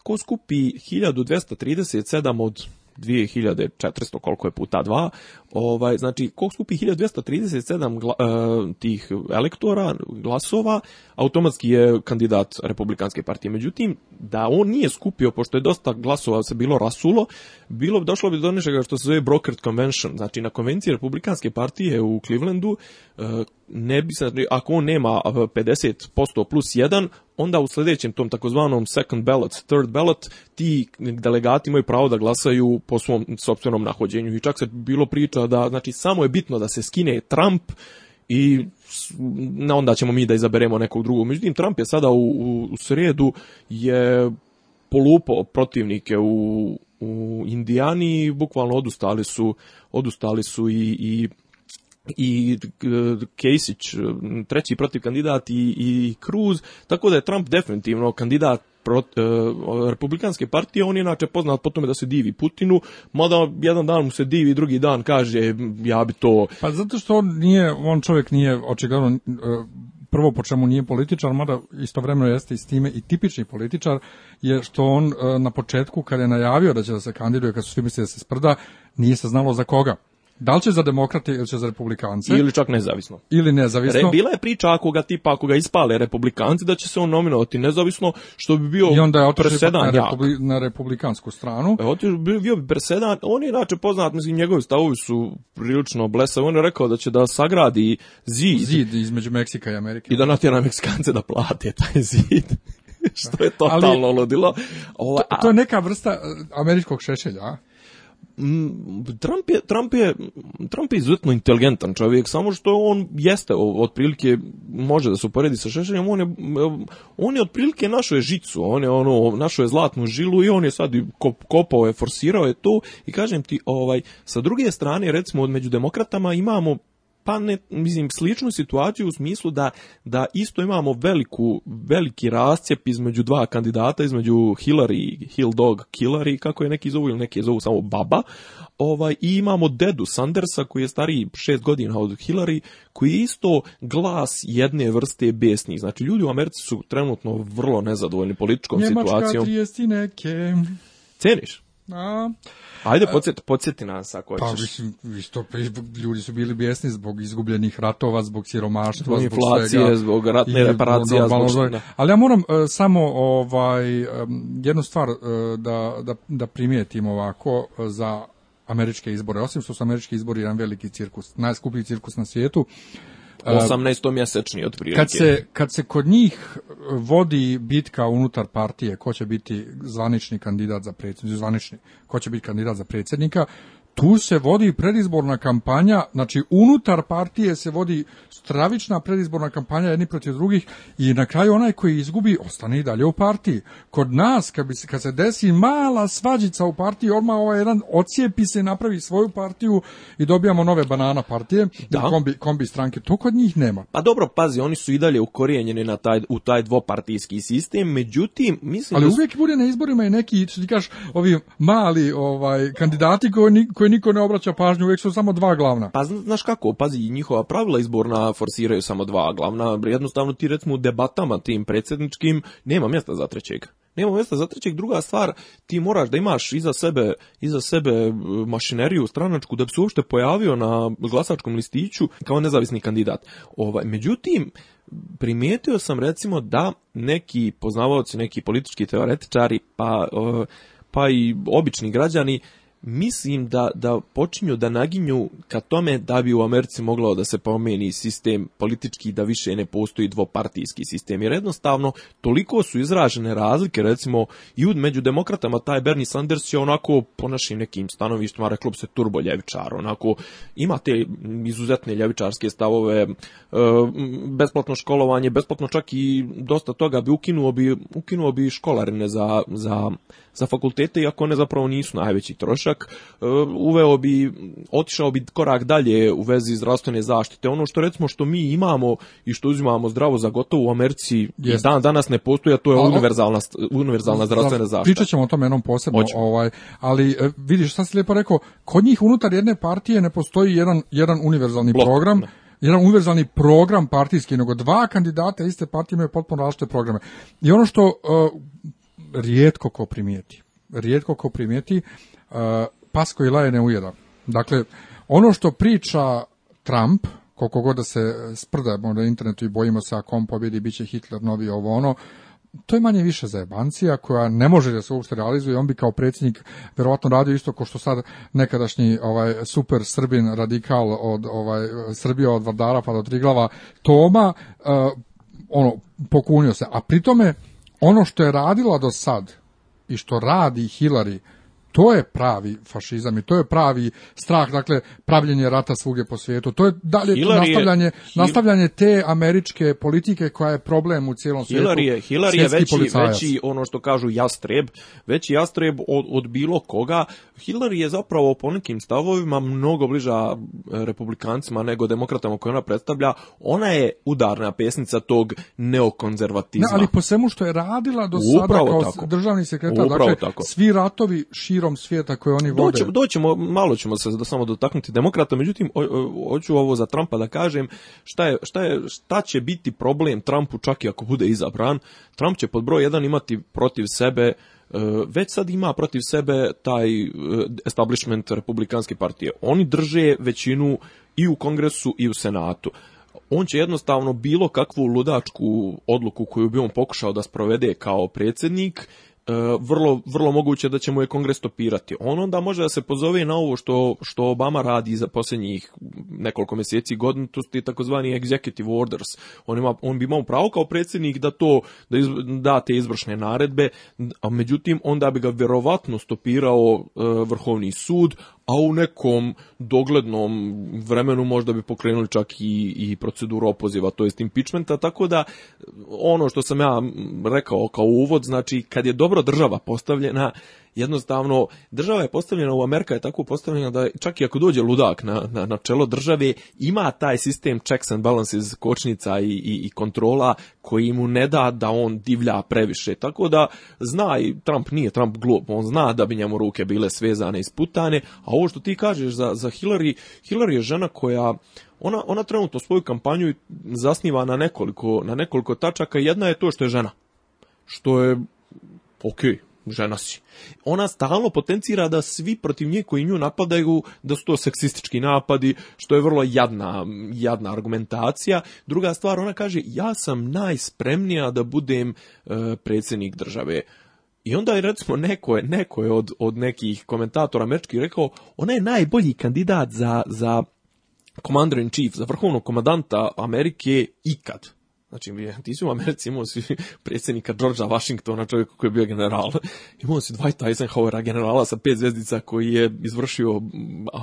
ko skupi 1237 od 2400 koliko je puta 2, ovaj znači ko skupi 1237 gla, e, tih elektora glasova automatski je kandidat Republikanske partije. Međutim da on nije skupio pošto je dosta glasova se bilo rasulo, bilo došlo bi do nečega što se zove Brokered Convention, znači na konvenciji Republikanske partije u Clevelandu e, ne bi se, ako on nema 50% plus 1, onda u sljedećem tom takozvanom second ballot, third ballot, ti delegati imaju pravo da glasaju po svom sobstvenom nahođenju. I čak se bilo priča da, znači, samo je bitno da se skine Trump i na onda ćemo mi da izaberemo nekog drugog. Međutim, Trump je sada u, u, srijedu je polupao protivnike u, u Indijani i bukvalno odustali su, odustali su i, i i e, Kesić e, treći protiv kandidat i, i Cruz, tako da je Trump definitivno kandidat e, republikanske partije, on je inače poznat po tome da se divi Putinu, mada jedan dan mu se divi, drugi dan kaže ja bi to... Pa zato što on nije, on čovjek nije očigledno prvo po čemu nije političar, mada istovremeno jeste i s time i tipični političar, je što on na početku kad je najavio da će da se kandiduje, kad su svi mislili da se sprda, nije se znalo za koga. Da li će za demokrate ili će za republikance? Ili čak nezavisno. Ili nezavisno. Re, bila je priča ako ga tipa, ako ga ispale republikanci, da će se on nominovati nezavisno, što bi bio I onda je presedan na, na republikansku stranu. E, bio, bi presedan. On je inače poznat, mislim, njegovi stavovi su prilično blesavi. On je rekao da će da sagradi zid. Zid između Meksika i Amerike. I da natjera Meksikance da plate taj zid. (laughs) što je totalno ludilo. to, to je neka vrsta e, američkog šešelja, Mm, Trump je, Trump je, Trump je izuzetno inteligentan čovjek, samo što on jeste, otprilike, može da se uporedi sa Šešeljem, on je, on je otprilike našo je žicu, on je ono, našo je zlatnu žilu i on je sad kopao je, forsirao je to i kažem ti, ovaj, sa druge strane, recimo, među demokratama imamo pa ne, mislim, sličnu situaciju u smislu da, da isto imamo veliku, veliki rascijep između dva kandidata, između Hillary, Hill Dog Hillary, kako je neki zovu, ili neki je zovu samo Baba, ovaj, i imamo dedu Sandersa, koji je stariji šest godina od Hillary, koji je isto glas jedne vrste besnih. Znači, ljudi u Americi su trenutno vrlo nezadovoljni političkom Njemačka situacijom. Njemačka neke. Ceniš? A, Ajde, podsjeti, podsjeti nas ako Pa mislim, ljudi su bili bijesni zbog izgubljenih ratova, zbog siromaštva, zbog inflacije, zbog ratne reparacije. zbog... Ali ja moram e, samo ovaj, jednu stvar e, da, da, da primijetim ovako e, za američke izbore. Osim što su američki izbori jedan veliki cirkus, najskuplji cirkus na svijetu, 18. mjesečni otprilike. Kad se, kad se kod njih e, vodi bitka unutar partije ko će biti zvanični kandidat za predsjednika, zvanični, ko će biti kandidat za predsjednika, tu se vodi predizborna kampanja, znači unutar partije se vodi stravična predizborna kampanja jedni protiv drugih i na kraju onaj koji izgubi ostane i dalje u partiji. Kod nas, kad, bi, se kad se desi mala svađica u partiji, odmah ovaj jedan ocijepi se napravi svoju partiju i dobijamo nove banana partije, da. Kombi, kombi stranke. To kod njih nema. Pa dobro, pazi, oni su i dalje ukorijenjeni na taj, u taj dvopartijski sistem, međutim, mislim... Ali da uvijek bude na izborima i neki, ti kaš, ovi mali ovaj, kandidati koji, koji koje niko ne obraća pažnju, uvijek su samo dva glavna. Pa znaš kako, pazi, njihova pravila izborna forsiraju samo dva glavna, jednostavno ti recimo u debatama tim predsjedničkim nema mjesta za trećeg nema mjesta za trećeg. Druga stvar, ti moraš da imaš iza sebe, iza sebe e, mašineriju stranačku da bi se uopšte pojavio na glasačkom listiću kao nezavisni kandidat. Ovaj, međutim, primijetio sam recimo da neki poznavaoci, neki politički teoretičari, pa, e, pa i obični građani mislim da, da počinju da naginju ka tome da bi u Americi moglo da se pomeni sistem politički da više ne postoji dvopartijski sistem. Jer jednostavno toliko su izražene razlike, recimo i među demokratama taj Bernie Sanders je onako po našim nekim stanovištima reklo bi se turbo ljevičar, onako ima te izuzetne ljevičarske stavove, e, besplatno školovanje, besplatno čak i dosta toga bi ukinuo bi, ukinuo bi školarine za, za, za fakultete, iako ne zapravo nisu najveći trošak E, uveo bi, otišao bi korak dalje u vezi zdravstvene zaštite. Ono što recimo što mi imamo i što uzimamo zdravo za gotovo u Americi dan danas ne postoji, a to je univerzalna, zdravstvena zaštita. Pričat ćemo o tome jednom posebno, ovaj, ali e, vidiš, šta si lijepo rekao, kod njih unutar jedne partije ne postoji jedan, jedan univerzalni program, jedan univerzalni program partijski, nego dva kandidata iste partije imaju potpuno različite programe. I ono što e, rijetko ko primijeti, rijetko ko primijeti, pasko i laje ne ujeda. Dakle, ono što priča Trump, koliko god da se sprdamo na internetu i bojimo se ako on pobjedi, bit će Hitler novi ovo ono, to je manje više zajebancija koja ne može da se uopšte realizuje. On bi kao predsjednik verovatno radio isto kao što sad nekadašnji ovaj super srbin radikal od ovaj Srbija od Vardara pa do Triglava Toma eh, ono pokunio se. A pritome ono što je radila do sad i što radi Hillary to je pravi fašizam i to je pravi strah, dakle pravljenje rata svuge po svijetu. To je dalje nastavljanje, je, nastavljanje te američke politike koja je problem u cijelom svijetu. Hillary je, Hillary je veći, veći, ono što kažu jastreb, veći jastreb od, bilo koga. Hillary je zapravo po nekim stavovima mnogo bliža e, republikancima nego demokratama koje ona predstavlja. Ona je udarna pesnica tog neokonzervatizma. ali po svemu što je radila do sada kao tako. državni sekretar, dakle, svi ratovi širi širom svijeta koje oni vode. Doćemo, doćemo malo ćemo se da samo dotaknuti demokrata, međutim, hoću ovo za Trumpa da kažem, šta, je, šta, je, šta će biti problem Trumpu čak i ako bude izabran? Trump će pod broj jedan imati protiv sebe e, već sad ima protiv sebe taj e, establishment republikanske partije. Oni drže većinu i u kongresu i u senatu on će jednostavno bilo kakvu ludačku odluku koju bi on pokušao da sprovede kao predsjednik E, vrlo, vrlo moguće da će mu je kongres stopirati. On onda može da se pozove na ovo što, što Obama radi za posljednjih nekoliko mjeseci godin, to su takozvani executive orders. On, ima, on bi imao pravo kao predsjednik da to da, da te izvršne naredbe, a međutim onda bi ga vjerovatno stopirao e, vrhovni sud, a u nekom doglednom vremenu možda bi pokrenuli čak i, i proceduru opoziva, to jest impeachmenta, tako da ono što sam ja rekao kao uvod, znači kad je dobro država postavljena, jednostavno država je postavljena, u Amerika je tako postavljena da čak i ako dođe ludak na, na, na čelo države, ima taj sistem checks and balances kočnica i, i, i kontrola koji mu ne da da on divlja previše. Tako da zna i Trump nije Trump glup, on zna da bi njemu ruke bile svezane i sputane, a ovo što ti kažeš za, za Hillary, Hillary je žena koja ona, ona trenutno svoju kampanju zasniva na nekoliko, na nekoliko tačaka, jedna je to što je žena, što je ok, žena Ona stalno potencira da svi protiv nje koji nju napadaju, da su to seksistički napadi, što je vrlo jadna, jadna argumentacija. Druga stvar, ona kaže, ja sam najspremnija da budem e, predsjednik države. I onda je recimo neko je, neko od, od nekih komentatora američkih rekao, ona je najbolji kandidat za, za commander in chief, za vrhovnog komandanta Amerike ikad. Znači, ti si u Americi imao si (laughs) predsjednika Georgea Washingtona, čovjek koji je bio general. (laughs) Imao si Dwight Eisenhowera, generala sa pet zvezdica koji je izvršio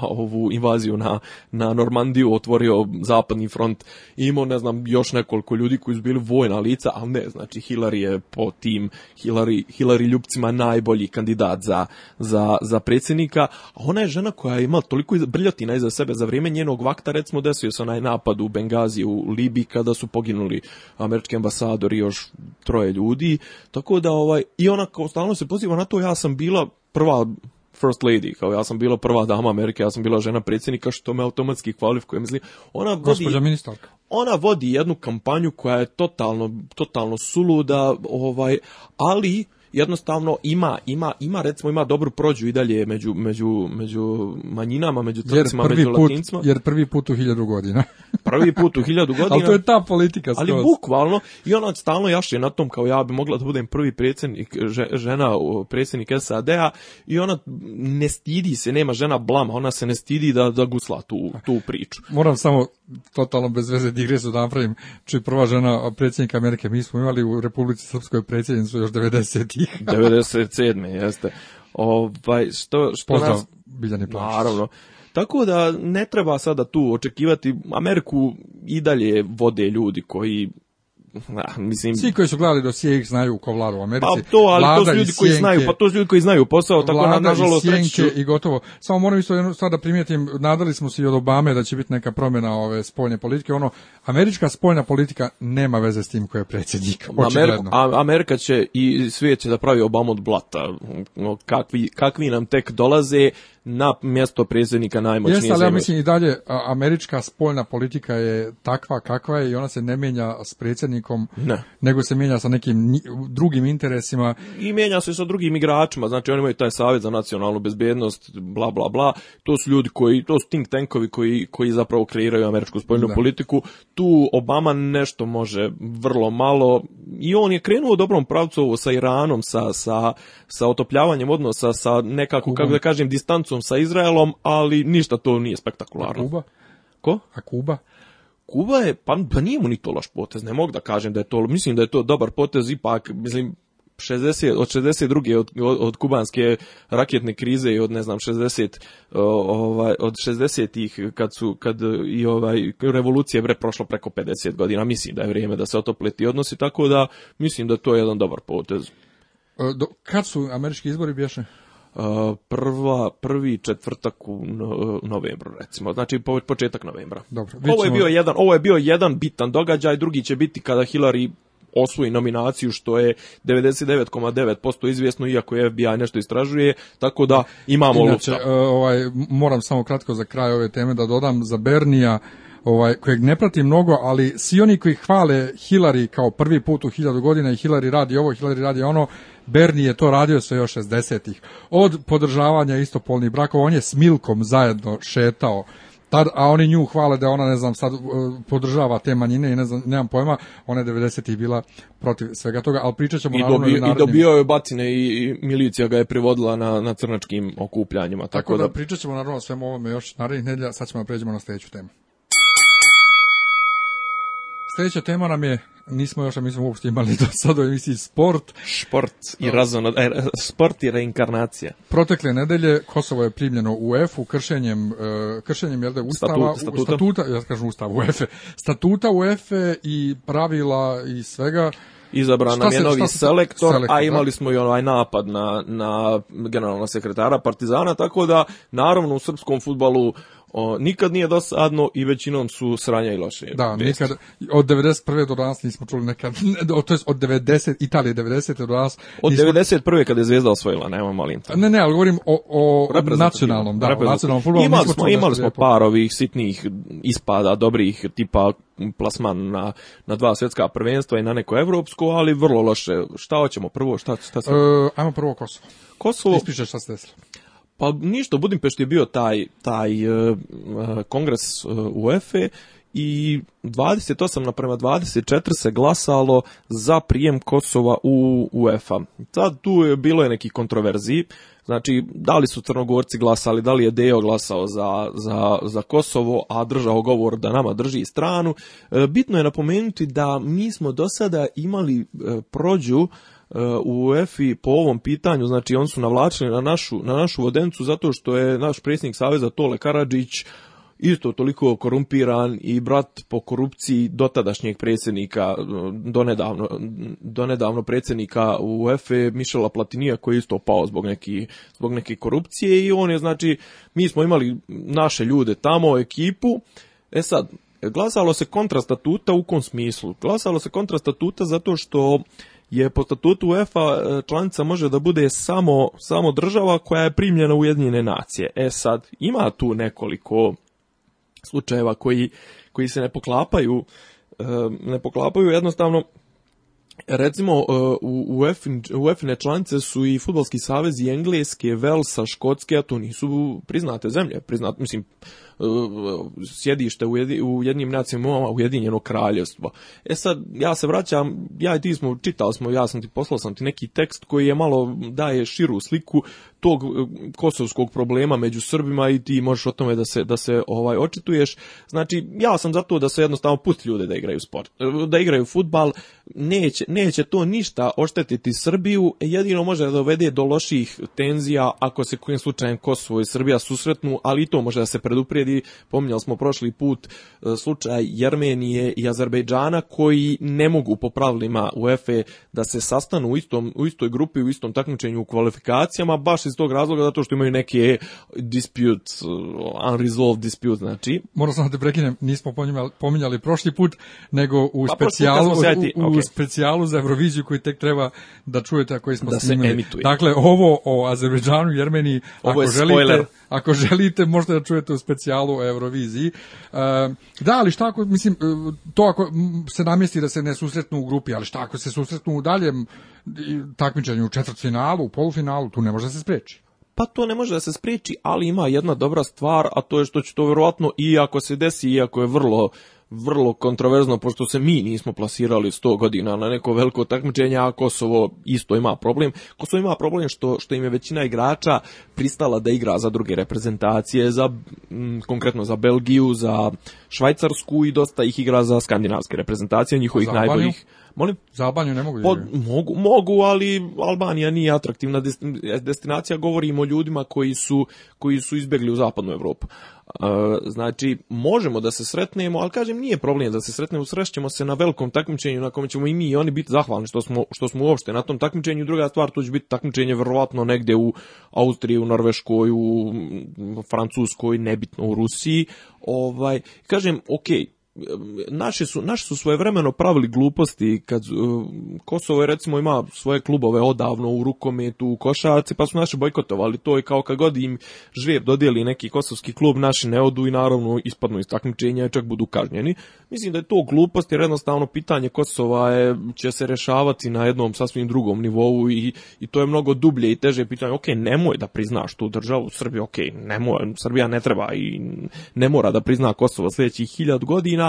ovu invaziju na, na Normandiju, otvorio zapadni front. imao, ne znam, još nekoliko ljudi koji su bili vojna lica, ali ne, znači Hillary je po tim, Hillary, Hillary ljubcima najbolji kandidat za, za, za predsjednika. A ona je žena koja je imala toliko brljotina iza sebe za vrijeme njenog vakta, recimo desio se onaj napad u Bengazi u Libiji kada su poginuli američki ambasador i još troje ljudi, tako da ovaj, i ona kao stalno se poziva na to, ja sam bila prva first lady, kao ja sam bila prva dama Amerike, ja sam bila žena predsjednika, što me automatski kvalifikuje. Mislim, ona vodi, ministarka. Ona vodi jednu kampanju koja je totalno, totalno suluda, ovaj, ali jednostavno ima, ima, ima recimo ima dobru prođu i dalje među, među, među manjinama, među trcima među put, latincima. Jer prvi put u hiljadu godina. (laughs) prvi put u hiljadu godina. (laughs) ali to je ta politika skroz. Ali bukvalno, i ona stalno jaše na tom kao ja bi mogla da budem prvi predsjednik, žena, predsjednik SAD-a i ona ne stidi se, nema žena blama, ona se ne stidi da, da gusla tu, tu priču. Moram samo totalno bez veze digresu da napravim, či prva žena predsjednika Amerike, mi smo imali u Republici Srpskoj predsjednicu još 90 97. (laughs) jeste. Ovaj, što, što Pozdrav, nas... Biljani Naravno. Tako da ne treba sada tu očekivati, Ameriku i dalje vode ljudi koji mislim... Svi koji su gledali dosije ih znaju ko vlada u Americi. Pa to, ali to su ljudi koji znaju, pa to su ljudi koji znaju posao, tako nažalost i, i gotovo. Samo moram isto jednu stvar da primijetim, nadali smo se i od Obame da će biti neka promjena ove spoljne politike. Ono, američka spoljna politika nema veze s tim koji je predsjednik, očigledno. Amerika, će i svijet će da pravi Obama od blata. Kakvi, kakvi nam tek dolaze, na mjesto predsjednika najmoćnije Jeste, ali ja mislim i dalje, američka spoljna politika je takva kakva je i ona se ne mijenja s predsjednikom nego se mijenja sa nekim drugim interesima. I mijenja se sa drugim igračima, znači oni imaju taj savjet za nacionalnu bezbjednost, bla, bla, bla. To su ljudi koji, to su think tankovi koji, koji zapravo kreiraju američku spoljnu politiku. Tu Obama nešto može vrlo malo i on je krenuo u dobrom pravcu ovo sa Iranom, sa, sa, sa otopljavanjem odnosa, sa nekako, kako da kažem, distancom sa Izraelom, ali ništa to nije spektakularno. A Kuba? Ko? A Kuba? Kuba je, pa, pa nije mu ni to loš potez, ne mogu da kažem da je to, mislim da je to dobar potez, ipak, mislim, 60, od 62. Od, od, kubanske raketne krize i od ne znam 60 ovaj od 60-ih kad su kad i ovaj revolucije bre prošla preko 50 godina mislim da je vrijeme da se otopleti odnosi tako da mislim da to je jedan dobar potez. E, kad su američki izbori bješe? prva, prvi četvrtak u novembru recimo, znači početak novembra. Dobro, ovo, je bio jedan, ovo je bio jedan bitan događaj, drugi će biti kada Hillary osvoji nominaciju što je 99,9% izvjesno iako je FBI nešto istražuje tako da imamo Inače, e, ovaj moram samo kratko za kraj ove teme da dodam za Bernija ovaj, kojeg ne prati mnogo, ali svi oni koji hvale Hillary kao prvi put u hiljadu godina i Hillary radi ovo, Hillary radi ono, Bernie je to radio sve još 60-ih. Od podržavanja istopolnih brakova, on je s Milkom zajedno šetao tad, a oni nju hvale da ona, ne znam, sad e, podržava te manjine i ne znam, nemam pojma, ona je 90-ih bila protiv svega toga, ali pričat ćemo I naravno dobio, i dobio je bacine i, milicija ga je privodila na, na crnačkim okupljanjima. Tako, tako da, da pričat ćemo naravno o svemu ovome još narednih nedelja, sad ćemo da pređemo na sljedeću temu. Sljedeća tema nam je, nismo još, mi smo uopšte imali (laughs) do sada u sport. i e, e, sport i reinkarnacija. Protekle nedelje Kosovo je primljeno u EF-u kršenjem, e, kršenjem jel da, ustava, Statu, statuta, ja kažem ustav UEFA, statuta UEFA i pravila i svega izabran nam je novi selektor, a imali smo i onaj napad na, na generalna sekretara Partizana, tako da naravno u srpskom futbalu o, nikad nije dosadno i većinom su sranja i loše. Da, nikad, od 91. do danas nismo čuli nekad, to je od 90, Italije 90. do danas. Od 91. kada je Zvezda osvojila, nema malim. Ne, ne, ali govorim o, o nacionalnom, da, o nacionalnom futbolu. Imali smo, imali smo par ovih sitnih ispada, dobrih tipa plasman na, na dva svjetska prvenstva i na neko evropsko, ali vrlo loše. Šta hoćemo prvo? Šta, šta se... E, ajmo prvo Kosovo. Kosovo... Ispišeš šta se desilo. Pa ništa, Budimpešti je bio taj, taj uh, kongres uh, e, UEFA i 28 naprema 24 se glasalo za prijem Kosova u UEFA. Sad tu je bilo je neki kontroverziji, znači da li su Crnogorci glasali, da li je Deo glasao za, za, za Kosovo, a držao govor da nama drži stranu. Bitno je napomenuti da mi smo do sada imali prođu Eh, u Efi po ovom pitanju, znači oni su navlačeni na našu, na našu vodencu zato što je naš predsjednik Saveza Tole Karadžić isto toliko korumpiran i brat po korupciji dotadašnjeg predsjednika, eh, donedavno, donedavno predsjednika UEFA Mišela Platinija koji je isto pao zbog, neki, zbog neke korupcije i on je znači, mi smo imali naše ljude tamo, ekipu, e sad, glasalo se kontra statuta u kom smislu? Glasalo se kontra statuta zato što je po statutu UEFA e, članica može da bude samo, samo država koja je primljena u Ujedinjene nacije. E sad, ima tu nekoliko slučajeva koji, koji se ne poklapaju, e, ne poklapaju jednostavno Recimo, e, u UEFA članice su i futbalski savezi, Engleske, Velsa, Škotske, a to nisu priznate zemlje. Priznate, mislim, sjedište u jednim nacijama Ujedinjeno kraljevstvo. E sad, ja se vraćam, ja i ti smo, čitali, smo, ja sam ti, poslao sam ti neki tekst koji je malo daje širu sliku tog e, kosovskog problema među Srbima i ti možeš o tome da se da se ovaj očituješ. Znači ja sam za to da se jednostavno pusti ljude da igraju sport, e, da igraju fudbal, neće neće to ništa oštetiti Srbiju, jedino može da dovede do loših tenzija ako se kojim slučajem Kosovo i Srbija susretnu, ali i to može da se predupredi. Pominjali smo prošli put e, slučaj Jermenije i Azerbejdžana koji ne mogu po pravilima UEFA da se sastanu u istom u istoj grupi u istom takmičenju u kvalifikacijama baš iz tog razloga zato što imaju neke dispute, e, unresolved dispute, znači. Moram samo da prekinem, nismo pominjali prošli put, nego u pa, specijalu, specijalu za Euroviziju koji tek treba da čujete ako smo da Se emituje. Dakle, ovo o Azerbejdžanu i Jermeniji, ovo ako je želite, spoiler ako želite možete da čujete u specijalu o Euroviziji. E, da, ali šta ako, mislim, e, to ako se namjesti da se ne susretnu u grupi, ali šta ako se susretnu u daljem e, takmičenju, u četvrtfinalu, u polufinalu, tu ne može da se spreči. Pa to ne može da se spriječi, ali ima jedna dobra stvar, a to je što će to vjerojatno, iako se desi, iako je vrlo vrlo kontroverzno, pošto se mi nismo plasirali 100 godina na neko veliko takmičenje, a Kosovo isto ima problem. Kosovo ima problem što, što im je većina igrača pristala da igra za druge reprezentacije, za, konkretno za Belgiju, za Švajcarsku i dosta ih igra za skandinavske reprezentacije, njihovih za najboljih. Molim? Za Albaniju ne mogu. mogu, mogu, ali Albanija nije atraktivna destinacija. Govorimo o ljudima koji su, koji su izbjegli u zapadnu Europu znači, možemo da se sretnemo, ali kažem, nije problem da se sretnemo, srećemo se na velikom takmičenju na kome ćemo i mi i oni biti zahvalni što smo, što smo uopšte na tom takmičenju. Druga stvar, to će biti takmičenje verovatno negde u Austriji, u Norveškoj, u Francuskoj, nebitno u Rusiji. Ovaj, kažem, okej, naši su, naši su svojevremeno pravili gluposti kad e, Kosovo je recimo ima svoje klubove odavno u rukometu, u košarci, pa su naši bojkotovali to i kao kad god im žvijep dodijeli neki kosovski klub, naši ne odu i naravno ispadnu iz takmičenja i čak budu kažnjeni. Mislim da je to glupost jer jednostavno pitanje Kosova će se rešavati na jednom sasvim drugom nivou i, i to je mnogo dublje i teže pitanje. Ok, nemoj da priznaš tu državu Srbije, ok, nemoj, Srbija ne treba i ne mora da prizna Kosovo sljedećih hiljad godina,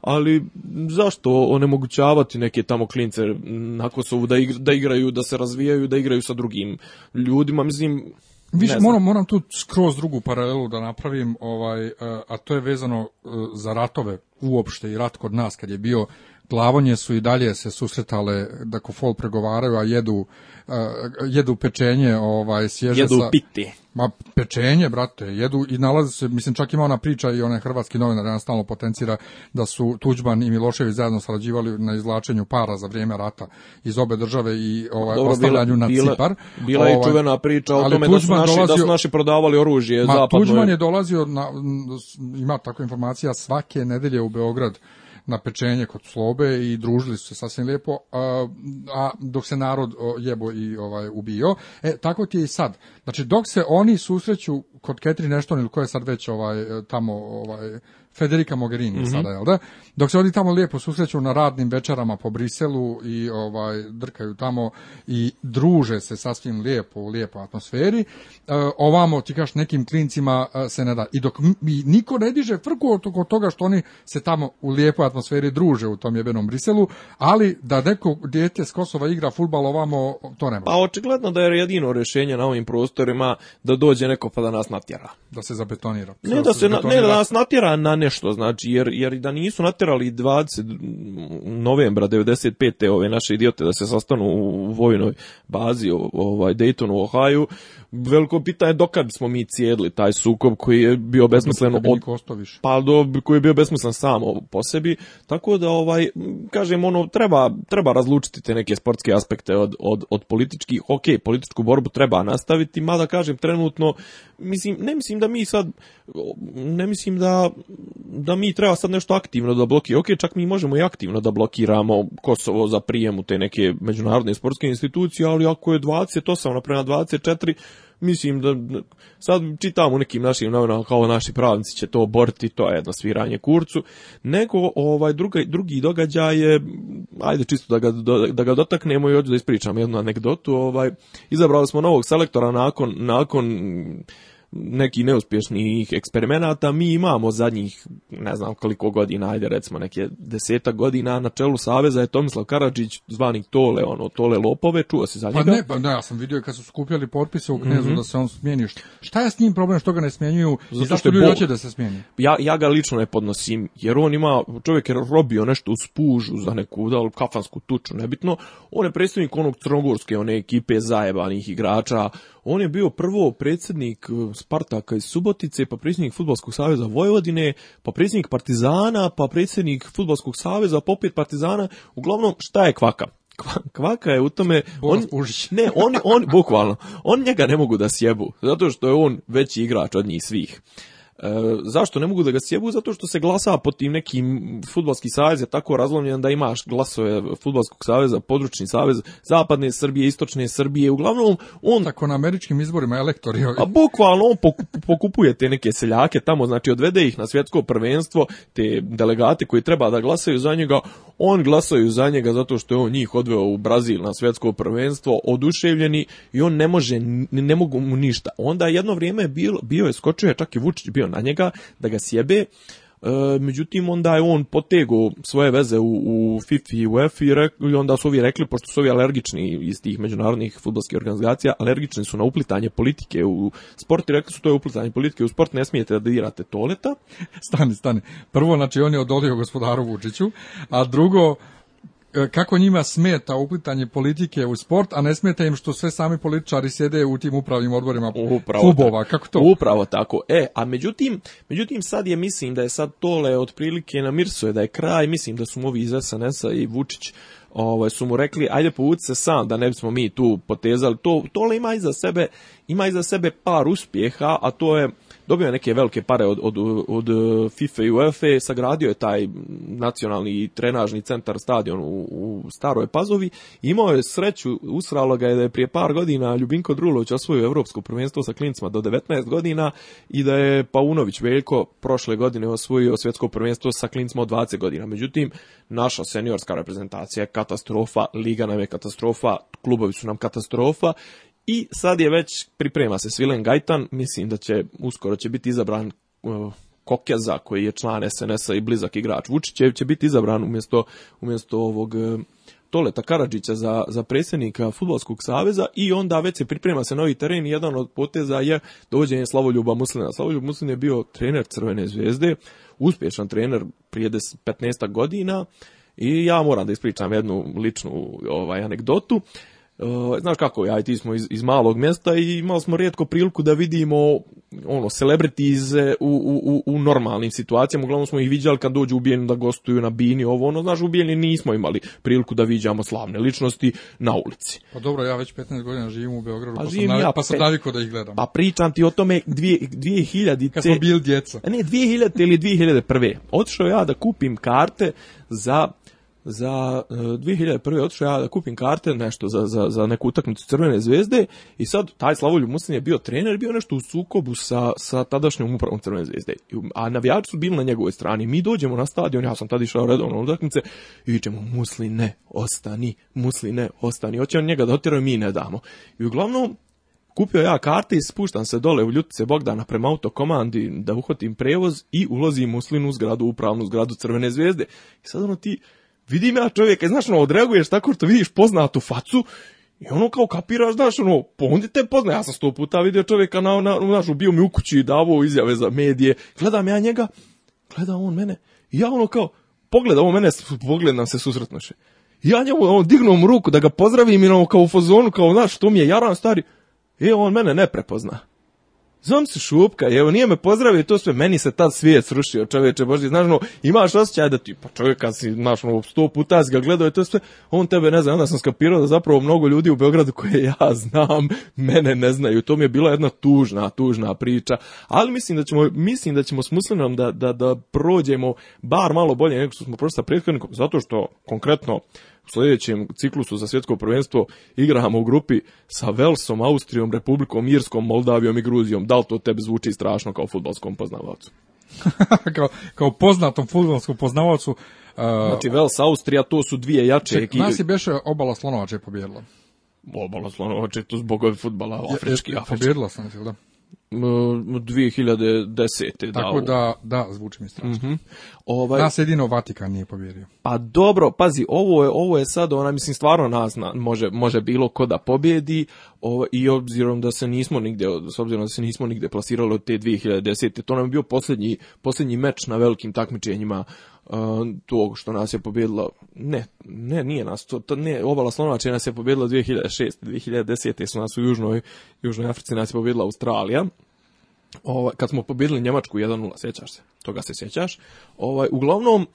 ali zašto onemogućavati neke tamo klince na Kosovu da, da igraju, da se razvijaju, da igraju sa drugim ljudima, mislim... Više, moram, moram tu skroz drugu paralelu da napravim, ovaj, a to je vezano e, za ratove uopšte i rat kod nas kad je bio Plavonje su i dalje se susretale da Fol pregovaraju, a jedu, jedu pečenje ovaj, jedu piti. Ma pečenje, brate, jedu i nalaze se, mislim čak ima ona priča i onaj hrvatski novinar danas stalno potencira da su Tuđman i Milošević zajedno sarađivali na izlačenju para za vrijeme rata iz obe države i ovaj Dobro, ostavljanju bila, na bila, Cipar. Bila je ovaj, čuvena priča o tome da su, naši, da su naši prodavali oružje ma, Tuđman je dolazio, ima tako informacija, svake nedelje u Beograd na pečenje kod slobe i družili su se sasvim lijepo, a, dok se narod jebo i ovaj ubio. E, tako ti je i sad. Znači, dok se oni susreću kod Ketri nešto ili ko je sad već ovaj, tamo ovaj, Federica Mogherini mhm. sada, jel da? Dok se oni tamo lijepo susreću na radnim večerama po Briselu i ovaj drkaju tamo i druže se sasvim lijepo u lijepoj atmosferi, e, ovamo ti kaš nekim klincima e, se ne da. I dok mi niko ne diže frku oko toga što oni se tamo u lijepoj atmosferi druže u tom jebenom Briselu, ali da neko dijete s Kosova igra futbal ovamo, to nema. Pa očigledno da je jedino rješenje na ovim prostorima da dođe neko pa da nas natjera. Da se zabetonira. Ne da, se, ne da nas natjera na nešto, znači, jer, jer da nisu naterali 20 novembra 95. ove naše idiote da se sastanu u vojnoj bazi ovaj, Dayton u Ohio, veliko pitanje dokad smo mi cijedli taj sukob koji je bio besmisleno od... Pa do, koji je bio besmislen samo po sebi, tako da, ovaj, kažem, ono, treba, treba razlučiti te neke sportske aspekte od, od, od političkih, ok, političku borbu treba nastaviti, mada kažem, trenutno, mislim, ne mislim da mi sad, ne mislim da da mi treba sad nešto aktivno da blokiramo. Ok, čak mi možemo i aktivno da blokiramo Kosovo za prijem u te neke međunarodne sportske institucije, ali ako je 28 na 24, mislim da sad čitam nekim našim novinama kao naši pravnici će to oboriti, to je jedno sviranje kurcu, nego ovaj drugi, drugi događaj je, ajde čisto da ga, da, da ga dotaknemo i hoću da ispričam jednu anegdotu, ovaj, izabrali smo novog selektora nakon, nakon neki neuspješnih eksperimenata mi imamo zadnjih ne znam koliko godina, ajde recimo neke deseta godina na čelu Saveza je Tomislav Karadžić zvani Tole, ono Tole Lopove, čuo si za pa njega? Pa ne, pa ne, ja sam vidio kad su skupljali potpise u mhm. Knezu da se on smijeni. Šta je s njim problem što ga ne smjenjuju i zašto ljudi hoće da se smijeni? Ja, ja ga lično ne podnosim, jer on ima, čovjek je robio nešto u spužu za neku da, kafansku tuču, nebitno. On je predstavnik onog crnogorske one ekipe zajebanih igrača, on je bio prvo predsjednik e, Spartaka iz Subotice, pa predsjednik Futbolskog saveza Vojvodine, pa predsjednik Partizana, pa predsjednik Futbolskog saveza, Popet pa Partizana. Uglavnom, šta je kvaka? Kvaka je u tome on ne on on bukvalno on njega ne mogu da sjebu zato što je on veći igrač od njih svih E, zašto ne mogu da ga sjebu? Zato što se glasa po tim nekim futbalski savez je tako razlomljen da imaš glasove futbalskog saveza, područni savez zapadne Srbije, istočne Srbije, uglavnom on... Tako na američkim izborima elektori... A bukvalno on pokupuje te neke seljake tamo, znači odvede ih na svjetsko prvenstvo, te delegate koji treba da glasaju za njega, on glasaju za njega zato što je on njih odveo u Brazil na svjetsko prvenstvo, oduševljeni i on ne može, ne mogu mu ništa. Onda jedno vrijeme je bio, bio je skočio je čak i Vučić bio na njega, da ga sjebe, e, međutim, onda je on potego svoje veze u, u FIFA i UEFA i, onda su ovi rekli, pošto su ovi alergični iz tih međunarodnih futbolskih organizacija, alergični su na uplitanje politike u sport i rekli su to je uplitanje politike u sport, ne smijete da dirate toleta. Stani, stani. Prvo, znači, on je odolio gospodaru Vučiću, a drugo, E, kako njima smeta uplitanje politike u sport, a ne smeta im što sve sami političari sjede u tim upravnim odborima upravo klubova, kako to? Upravo tako. E, a međutim, međutim sad je mislim da je sad tole otprilike na Mirsu je da je kraj, mislim da su mu ovi iz SNS-a i Vučić ovaj, su mu rekli, ajde povuci se sam, da ne bismo mi tu potezali. To, tole ima iza sebe, ima iza sebe par uspjeha, a to je dobio je neke velike pare od, od, od e, FIFA i UEFA, sagradio je taj nacionalni trenažni centar stadion u, Staroj Pazovi, imao je sreću, usralo ga je da je prije par godina Ljubinko Drulović osvojio evropsko prvenstvo sa klincima do 19 godina i da je Paunović Veljko prošle godine osvojio svjetsko prvenstvo sa klincima od 20 godina. Međutim, naša seniorska reprezentacija je katastrofa, liga nam je katastrofa, klubovi su nam katastrofa i sad je već, priprema se Svilen Gajtan, mislim da će, uskoro će biti izabran uh, Kokeza, koji je član SNS-a i blizak igrač Vučićev, će biti izabran umjesto, umjesto ovog e, Toleta Karadžića za, za predsjednika Futbolskog saveza i onda već se priprema se novi teren i jedan od poteza je dovođenje Slavoljuba Muslina. Slavoljub Muslin je bio trener Crvene zvijezde, uspješan trener prije 15 godina i ja moram da ispričam jednu ličnu ovaj anegdotu. E, znaš kako, ja i ti smo iz, iz malog mjesta i imali smo rijetko priliku da vidimo ono, celebrities u, u, u, normalnim situacijama, uglavnom smo ih viđali kad dođu ubijeni da gostuju na bini, ovo ono, znaš, ubijeni nismo imali priliku da viđamo slavne ličnosti na ulici. Pa dobro, ja već 15 godina živim u Beogradu, pa, pa sam, ja, pa sam naviko da ih gledam. Pa pričam ti o tome dvije, 2000... Kad smo bili djeca. Ne, 2000 ili 2001. Otišao ja da kupim karte za za 2001. E, otišao ja da kupim karte nešto za, za, za neku utakmicu Crvene zvezde i sad taj Slavoljub Musin je bio trener, bio nešto u sukobu sa, sa tadašnjom upravom Crvene zvezde. A navijači su bili na njegovoj strani. Mi dođemo na stadion, ja sam tad išao redovno u utakmice i ćemo ne ostani, Musline, ostani. Hoće on njega da otjeraju, mi ne damo. I uglavnom, Kupio ja karte i spuštam se dole u ljutice Bogdana prema komandi da uhvatim prevoz i ulazim u zgradu, upravnu zgradu Crvene zvezde. I sad ono ti, vidim ja čovjeka, znaš, ono, odreaguješ tako što vidiš poznatu facu i ono kao kapiraš, znaš, ono, pondi pa te pozna. Ja sam sto puta vidio čovjeka, na, na, znaš, bio mi u kući i davao izjave za medije. Gledam ja njega, gleda on mene. I ja ono kao, pogleda on mene, pogled nam se susretnoše. Ja njemu ono, dignom ruku da ga pozdravim i ono kao u fazonu, kao, znaš, to mi je jaran stari. i e, on mene ne prepozna. Zom se šupka, evo nije me pozdravio to sve, meni se tad svijet srušio čovječe Boži, znaš no, imaš osjećaj da ti, pa čovjek kad si, znaš no, sto puta si ga gledao i to sve, on tebe ne zna, onda sam skapirao da zapravo mnogo ljudi u Beogradu koje (laughs) ja znam, mene ne znaju, to mi je bila jedna tužna, tužna priča, ali mislim da ćemo, mislim da ćemo s da, da, da prođemo bar malo bolje nego što smo prošli sa prethodnikom, zato što konkretno, u sljedećem ciklusu za svjetsko prvenstvo igramo u grupi sa Velsom, Austrijom, Republikom Irskom, Moldavijom i Gruzijom. Da li to tebi zvuči strašno kao futbolskom poznavacu? (laughs) kao, kao poznatom futbolskom poznavacu. znači Vels, Austrija, to su dvije jače ekipe. Nas je beše obala slonovače pobjedila. Obala slonovače, to zbog futbala, afrički, afrički. Pobjedila sam, da. 2010. Mm, Tako da, da, zvuči mi strašno. Mm -hmm. ovaj... Nas jedino Vatikan nije pobjerio. Pa dobro, pazi, ovo je, ovo je sad, ona, mislim, stvarno nas može, može bilo ko da pobjedi i obzirom da se nismo nigdje, s obzirom da se nismo nigdje plasirali od te 2010. To nam je bio posljednji, posljednji meč na velikim takmičenjima tog što nas je pobjedilo, ne, ne, nije nas, to, to ne, obala Slonovače nas je pobjedila 2006. 2010. su nas u Južnoj, Južnoj Africi nas je pobjedila Australija, ovaj, kad smo pobjedili Njemačku 1-0, sjećaš se, toga se sjećaš. Ovaj, uglavnom,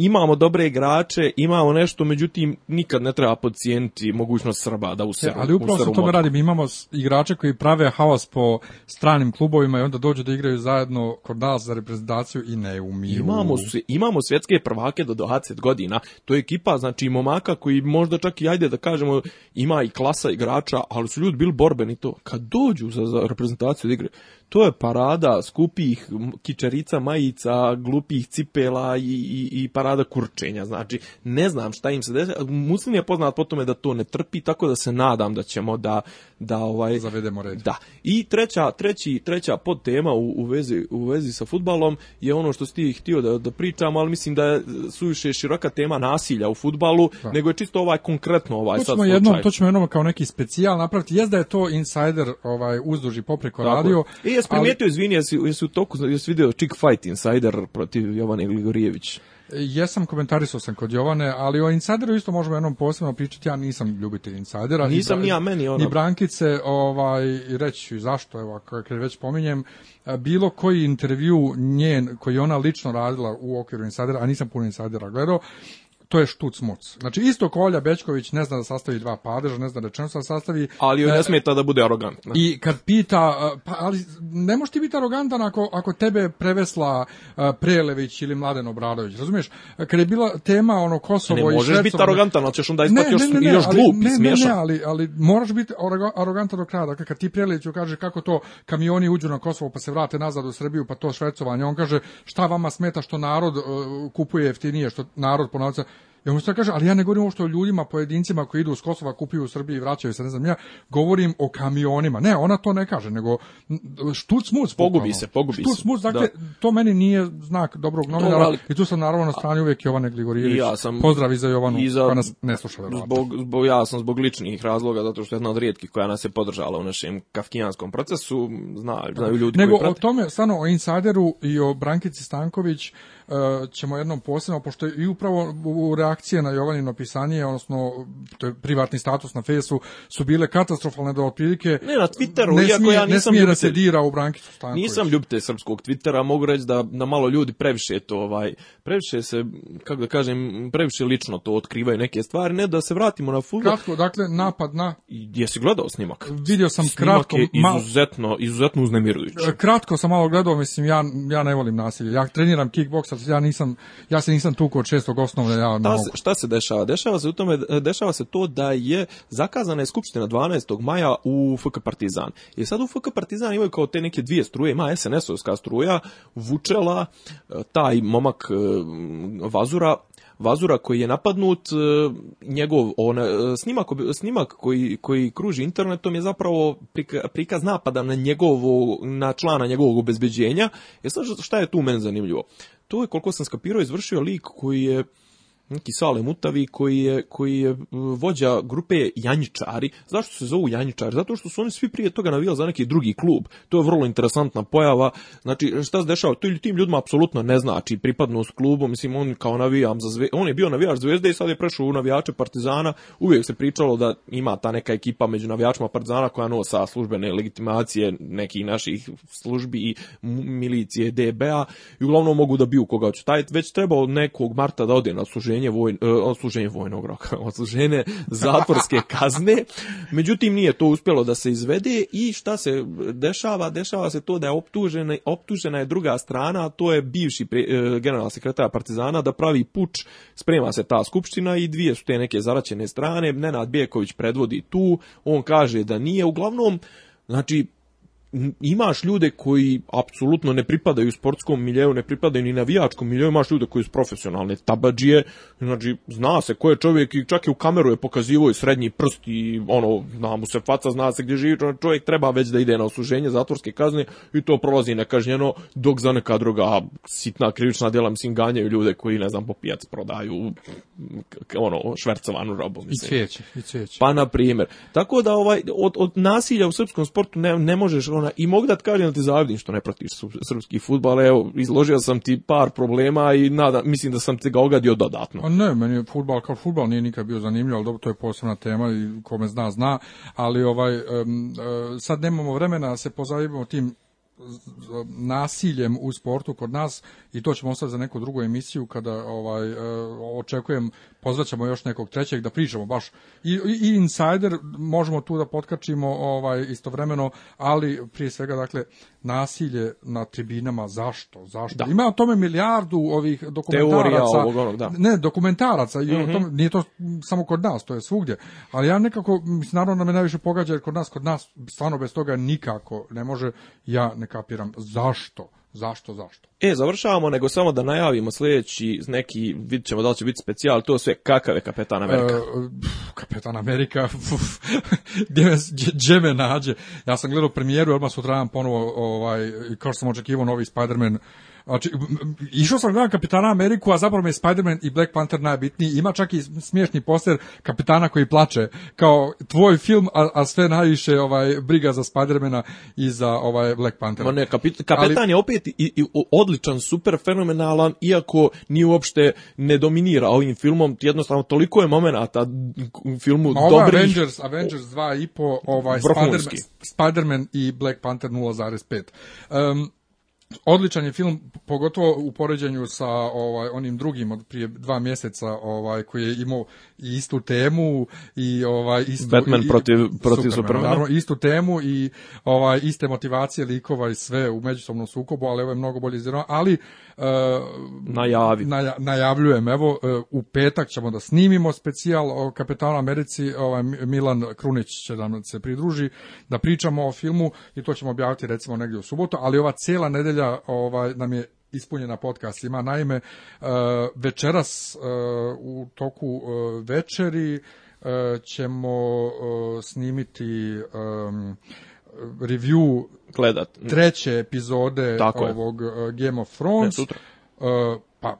imamo dobre igrače, imamo nešto, međutim nikad ne treba podcijeniti mogućnost Srba da u e, Ali upravo se tome radi, imamo igrače koji prave haos po stranim klubovima i onda dođu da igraju zajedno kod nas za reprezentaciju i ne umiju. Imamo, imamo svjetske prvake do 20 godina, to je ekipa, znači momaka koji možda čak i ajde da kažemo ima i klasa igrača, ali su ljudi bili borbeni to. Kad dođu za, za reprezentaciju da igraju, to je parada skupih kičerica, majica, glupih cipela i, i, i parada kurčenja. Znači, ne znam šta im se desi. muslim je poznat po tome da to ne trpi, tako da se nadam da ćemo da da ovaj zavedemo red. Da. I treća treći treća podtema u, u vezi u vezi sa fudbalom je ono što ste ti htio da da pričamo, ali mislim da je suviše široka tema nasilja u fudbalu, nego je čisto ovaj konkretno ovaj to sad jednom, to ćemo jednom kao neki specijal napraviti. Jezda je to insider ovaj uzduž i popreko Tako. radio. I e, jes primetio, ali... izvinite, jesi, u toku, jesi video Chick Fight Insider protiv Jovane Gligorijević. Jesam, komentarisao sam kod Jovane, ali o Insideru isto možemo jednom posebno pričati, ja nisam ljubitelj Insidera. Nisam ni, ja, meni Ni ono. Brankice, ovaj, reći ću zašto, evo, kad već pominjem, bilo koji intervju njen, koji ona lično radila u okviru Insidera, a nisam puno Insidera gledao, to je štuc muc. Znači isto Kolja Bečković ne zna da sastavi dva padeža, ne zna da čemu da sastavi. Ali joj ne e, smeta da bude arogantna. I kad pita, e, pa ali ne možeš ti biti arogantan ako, ako tebe prevesla e, Prelević ili Mladen Obradović, razumiješ? Kad je bila tema ono Kosovo i i Ne možeš biti arogantan, ali ćeš onda ispati još, ne, ne, još glup ne, ne, ne, ali, ali moraš biti arogantan do kraja. Dakle, kad ti Preleviću kaže kako to kamioni uđu na Kosovo pa se vrate nazad u Srbiju pa to švercovanje, on kaže šta vama smeta što narod kupuje jeftinije, što narod ponavlja ja mu kaže, ali ja ne govorim što o ljudima, pojedincima koji idu s Kosova, kupuju u Srbiji i vraćaju se, ne znam ja, govorim o kamionima. Ne, ona to ne kaže, nego štuc muc. Pogubi se, pogubi štuc, se. Muc, dakle, to meni nije znak dobrog novinara i tu sam naravno na strani uvijek Jovane Gligorijević. Ja sam... Pozdravi za Jovanu, za... nas ne sluša. Zbog, zbog, ja sam zbog ličnih razloga, zato što je jedna od rijetkih koja nas je podržala u našem kafkijanskom procesu, zna, znaju ljudi nego, Nego o tome, stano o Insideru i o Brankici Stanković, E, ćemo jednom posebno, pošto i upravo u reakcije na Jovanino pisanje, odnosno to je privatni status na fesu, su bile katastrofalne do otprilike ne, na Twitteru, ne ja nisam ne da se dira u Brankicu Nisam ljubitelj srpskog Twittera, mogu reći da na malo ljudi previše to, ovaj, previše se, kako da kažem, previše lično to otkrivaju neke stvari, ne da se vratimo na futbol. Kratko, dakle, napad na... Jesi gledao snimak? Vidio sam snimak kratko. je izuzetno, izuzetno uznemirujući. Kratko sam malo gledao, mislim, ja, ja ne volim nasilje. Ja treniram kickboksa Znači, ja nisam, ja se nisam tu kod šestog osnovne, šta, se, šta se dešava? Dešava se u tome, dešava se to da je zakazana je skupština 12. maja u FK Partizan. I sad u FK Partizan imaju kao te neke dvije struje, ima SNS-ovska struja, Vučela, e, taj momak e, Vazura, Vazura koji je napadnut, e, njegov on, snimak, snimak koji, koji kruži internetom je zapravo prikaz napada na, njegovo, na člana njegovog obezbeđenja. I sad šta je tu meni zanimljivo? to je, koliko sam skapirao, izvršio lik koji je neki Sale Mutavi koji je, koji je e, vođa grupe Janjičari. Zašto se zovu Janjičari? Zato što su oni svi prije toga navijali za neki drugi klub. To je vrlo interesantna pojava. Znači, šta se dešava? To tim ljudima apsolutno ne znači pripadnost klubu. Mislim, on kao navijam za On je bio navijač zvezde i sad je prešao u navijače Partizana. Uvijek se pričalo da ima ta neka ekipa među navijačima Partizana koja nosa službene legitimacije nekih naših službi i milicije DBA i uglavnom mogu da biju koga će. Taj već trebao nekog Marta da ode na odsluženje, e, odsluženje vojnog roka, (laughs) odsluženje zatvorske kazne. Međutim, nije to uspjelo da se izvede i šta se dešava? Dešava se to da je optužena, je druga strana, a to je bivši pre, e, general sekretar Partizana da pravi puč, sprema se ta skupština i dvije su te neke zaraćene strane, Nenad Bjeković predvodi tu, on kaže da nije, uglavnom, znači imaš ljude koji apsolutno ne pripadaju sportskom miljeu, ne pripadaju ni navijačkom miljeu, imaš ljude koji su profesionalne tabađije, znači zna se ko je čovjek i čak i u kameru je pokazivao i srednji prst i ono, zna mu se faca, zna se gdje živi, čovjek treba već da ide na osuženje zatvorske kazne i to prolazi nekažnjeno, dok za neka druga sitna krivična djela, mislim, ganjaju ljude koji, ne znam, po pijac prodaju ono, švercovanu robu, mislim. I cvijeće, i Pa, na primjer. Tako da, ovaj, od, od nasilja u srpskom sportu ne, ne možeš, i mogu da ti kažem da ti zavidim što ne pratiš srpski futbal, evo, izložio sam ti par problema i nada, mislim da sam te ga ogadio dodatno. A pa ne, meni je futbal kao futbal nije nikad bio zanimljiv, ali dobro, to je posebna tema i kome zna, zna, ali ovaj, e, sad nemamo vremena da se pozavimo tim nasiljem u sportu kod nas i to ćemo ostaviti za neku drugu emisiju kada ovaj e, očekujem pozvaćemo još nekog trećeg da pričamo baš i, i, insider možemo tu da potkačimo ovaj istovremeno, ali prije svega dakle nasilje na tribinama zašto? Zašto? Da. Ima o tome milijardu ovih dokumentaraca. Ne, dokumentaraca o mhm. tome, nije to samo kod nas, to je svugdje. Ali ja nekako naravno me najviše pogađa jer kod nas kod nas stvarno bez toga nikako ne može ja ne kapiram zašto Zašto, zašto? E, završavamo, nego samo da najavimo sljedeći neki, vidit ćemo da li će biti specijal, to sve kakav je Kapetan Amerika? E, Kapetan Amerika, (laughs) gdje me, gdje nađe? Ja sam gledao premijeru, odmah sutradan ponovo, ovaj, kao što sam očekivao, novi Spider-Man Znači, išao sam gledam Kapitana Ameriku, a zapravo je Spider-Man i Black Panther najbitniji. Ima čak i smiješni poster Kapitana koji plače. Kao tvoj film, a, sve najviše ovaj, briga za Spider-Mana i za ovaj Black Panther. Ma ne, kapitan je opet i, odličan, super fenomenalan, iako ni uopšte ne dominira ovim filmom. Jednostavno, toliko je momenata u filmu ma dobrih... Avengers, Avengers 2 i po, ovaj, Spider-Man Spider i Black Panther 0.5. Um, Odličan je film, pogotovo u poređenju sa ovaj, onim drugim od prije dva mjeseca ovaj, koji je imao istu temu i ovaj, istu... Batman i, protiv, protiv Superman, istu temu i ovaj, iste motivacije likova i sve u međusobnom sukobu, ali ovo je mnogo bolje izvjerno, ali uh, najavljujem, evo, eh, u petak ćemo da snimimo specijal o Kapitanu Americi, ovaj, Milan Krunić će nam se pridruži, da pričamo o filmu i to ćemo objaviti recimo negdje u subotu, ali ova cijela nedelja želja ovaj, nam je ispunjena podcastima. Naime, e, večeras e, u toku e, večeri ćemo snimiti review Gledat. treće epizode tako ovog je. Game of Thrones. pa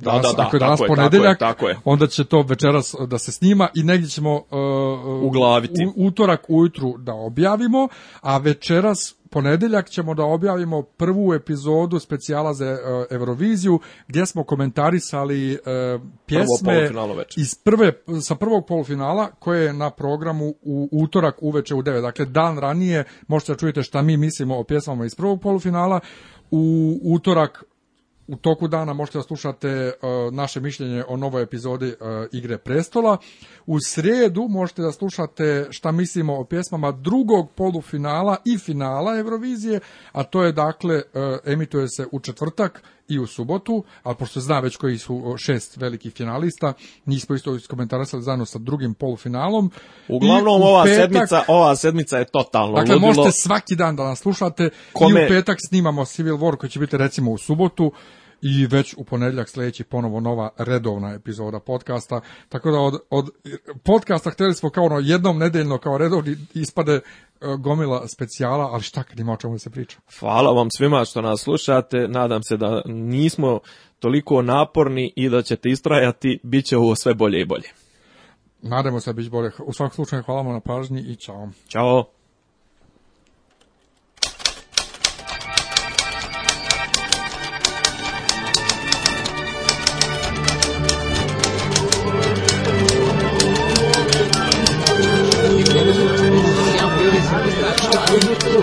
Danas, da, da, danas tako ponedeljak, onda će to večeras da se snima i negdje ćemo Uglaviti. utorak ujutru da objavimo, a večeras ponedeljak ćemo da objavimo prvu epizodu specijala za e, Euroviziju gdje smo komentarisali e, pjesme iz prve, sa prvog polufinala koje je na programu u utorak uveče u 9. Dakle, dan ranije možete da čujete šta mi mislimo o pjesmama iz prvog polufinala u utorak u toku dana možete da slušate e, naše mišljenje o novoj epizodi e, Igre prestola. U srijedu možete da slušate šta mislimo o pjesmama drugog polufinala i finala Eurovizije, a to je dakle e, emituje se u četvrtak i u subotu, ali pošto zna već koji su šest velikih finalista, nismo isto iskomentarisali zajedno sa drugim polufinalom. Uglavnom u ova, sedmica, ova sedmica je totalno Dakle, možete svaki dan da nas slušate Kome... i u petak snimamo Civil War koji će biti recimo u subotu, i već u ponedjeljak sljedeći ponovo nova redovna epizoda podcasta. Tako da od, od podcasta htjeli smo kao ono jednom nedeljno kao redovni ispade e, gomila specijala, ali šta kad ima o čemu se priča? Hvala vam svima što nas slušate, nadam se da nismo toliko naporni i da ćete istrajati, bit će ovo sve bolje i bolje. Nadamo se da bit bolje. U svakom slučaju hvala vam na pažnji i čao. Ćao. Oh,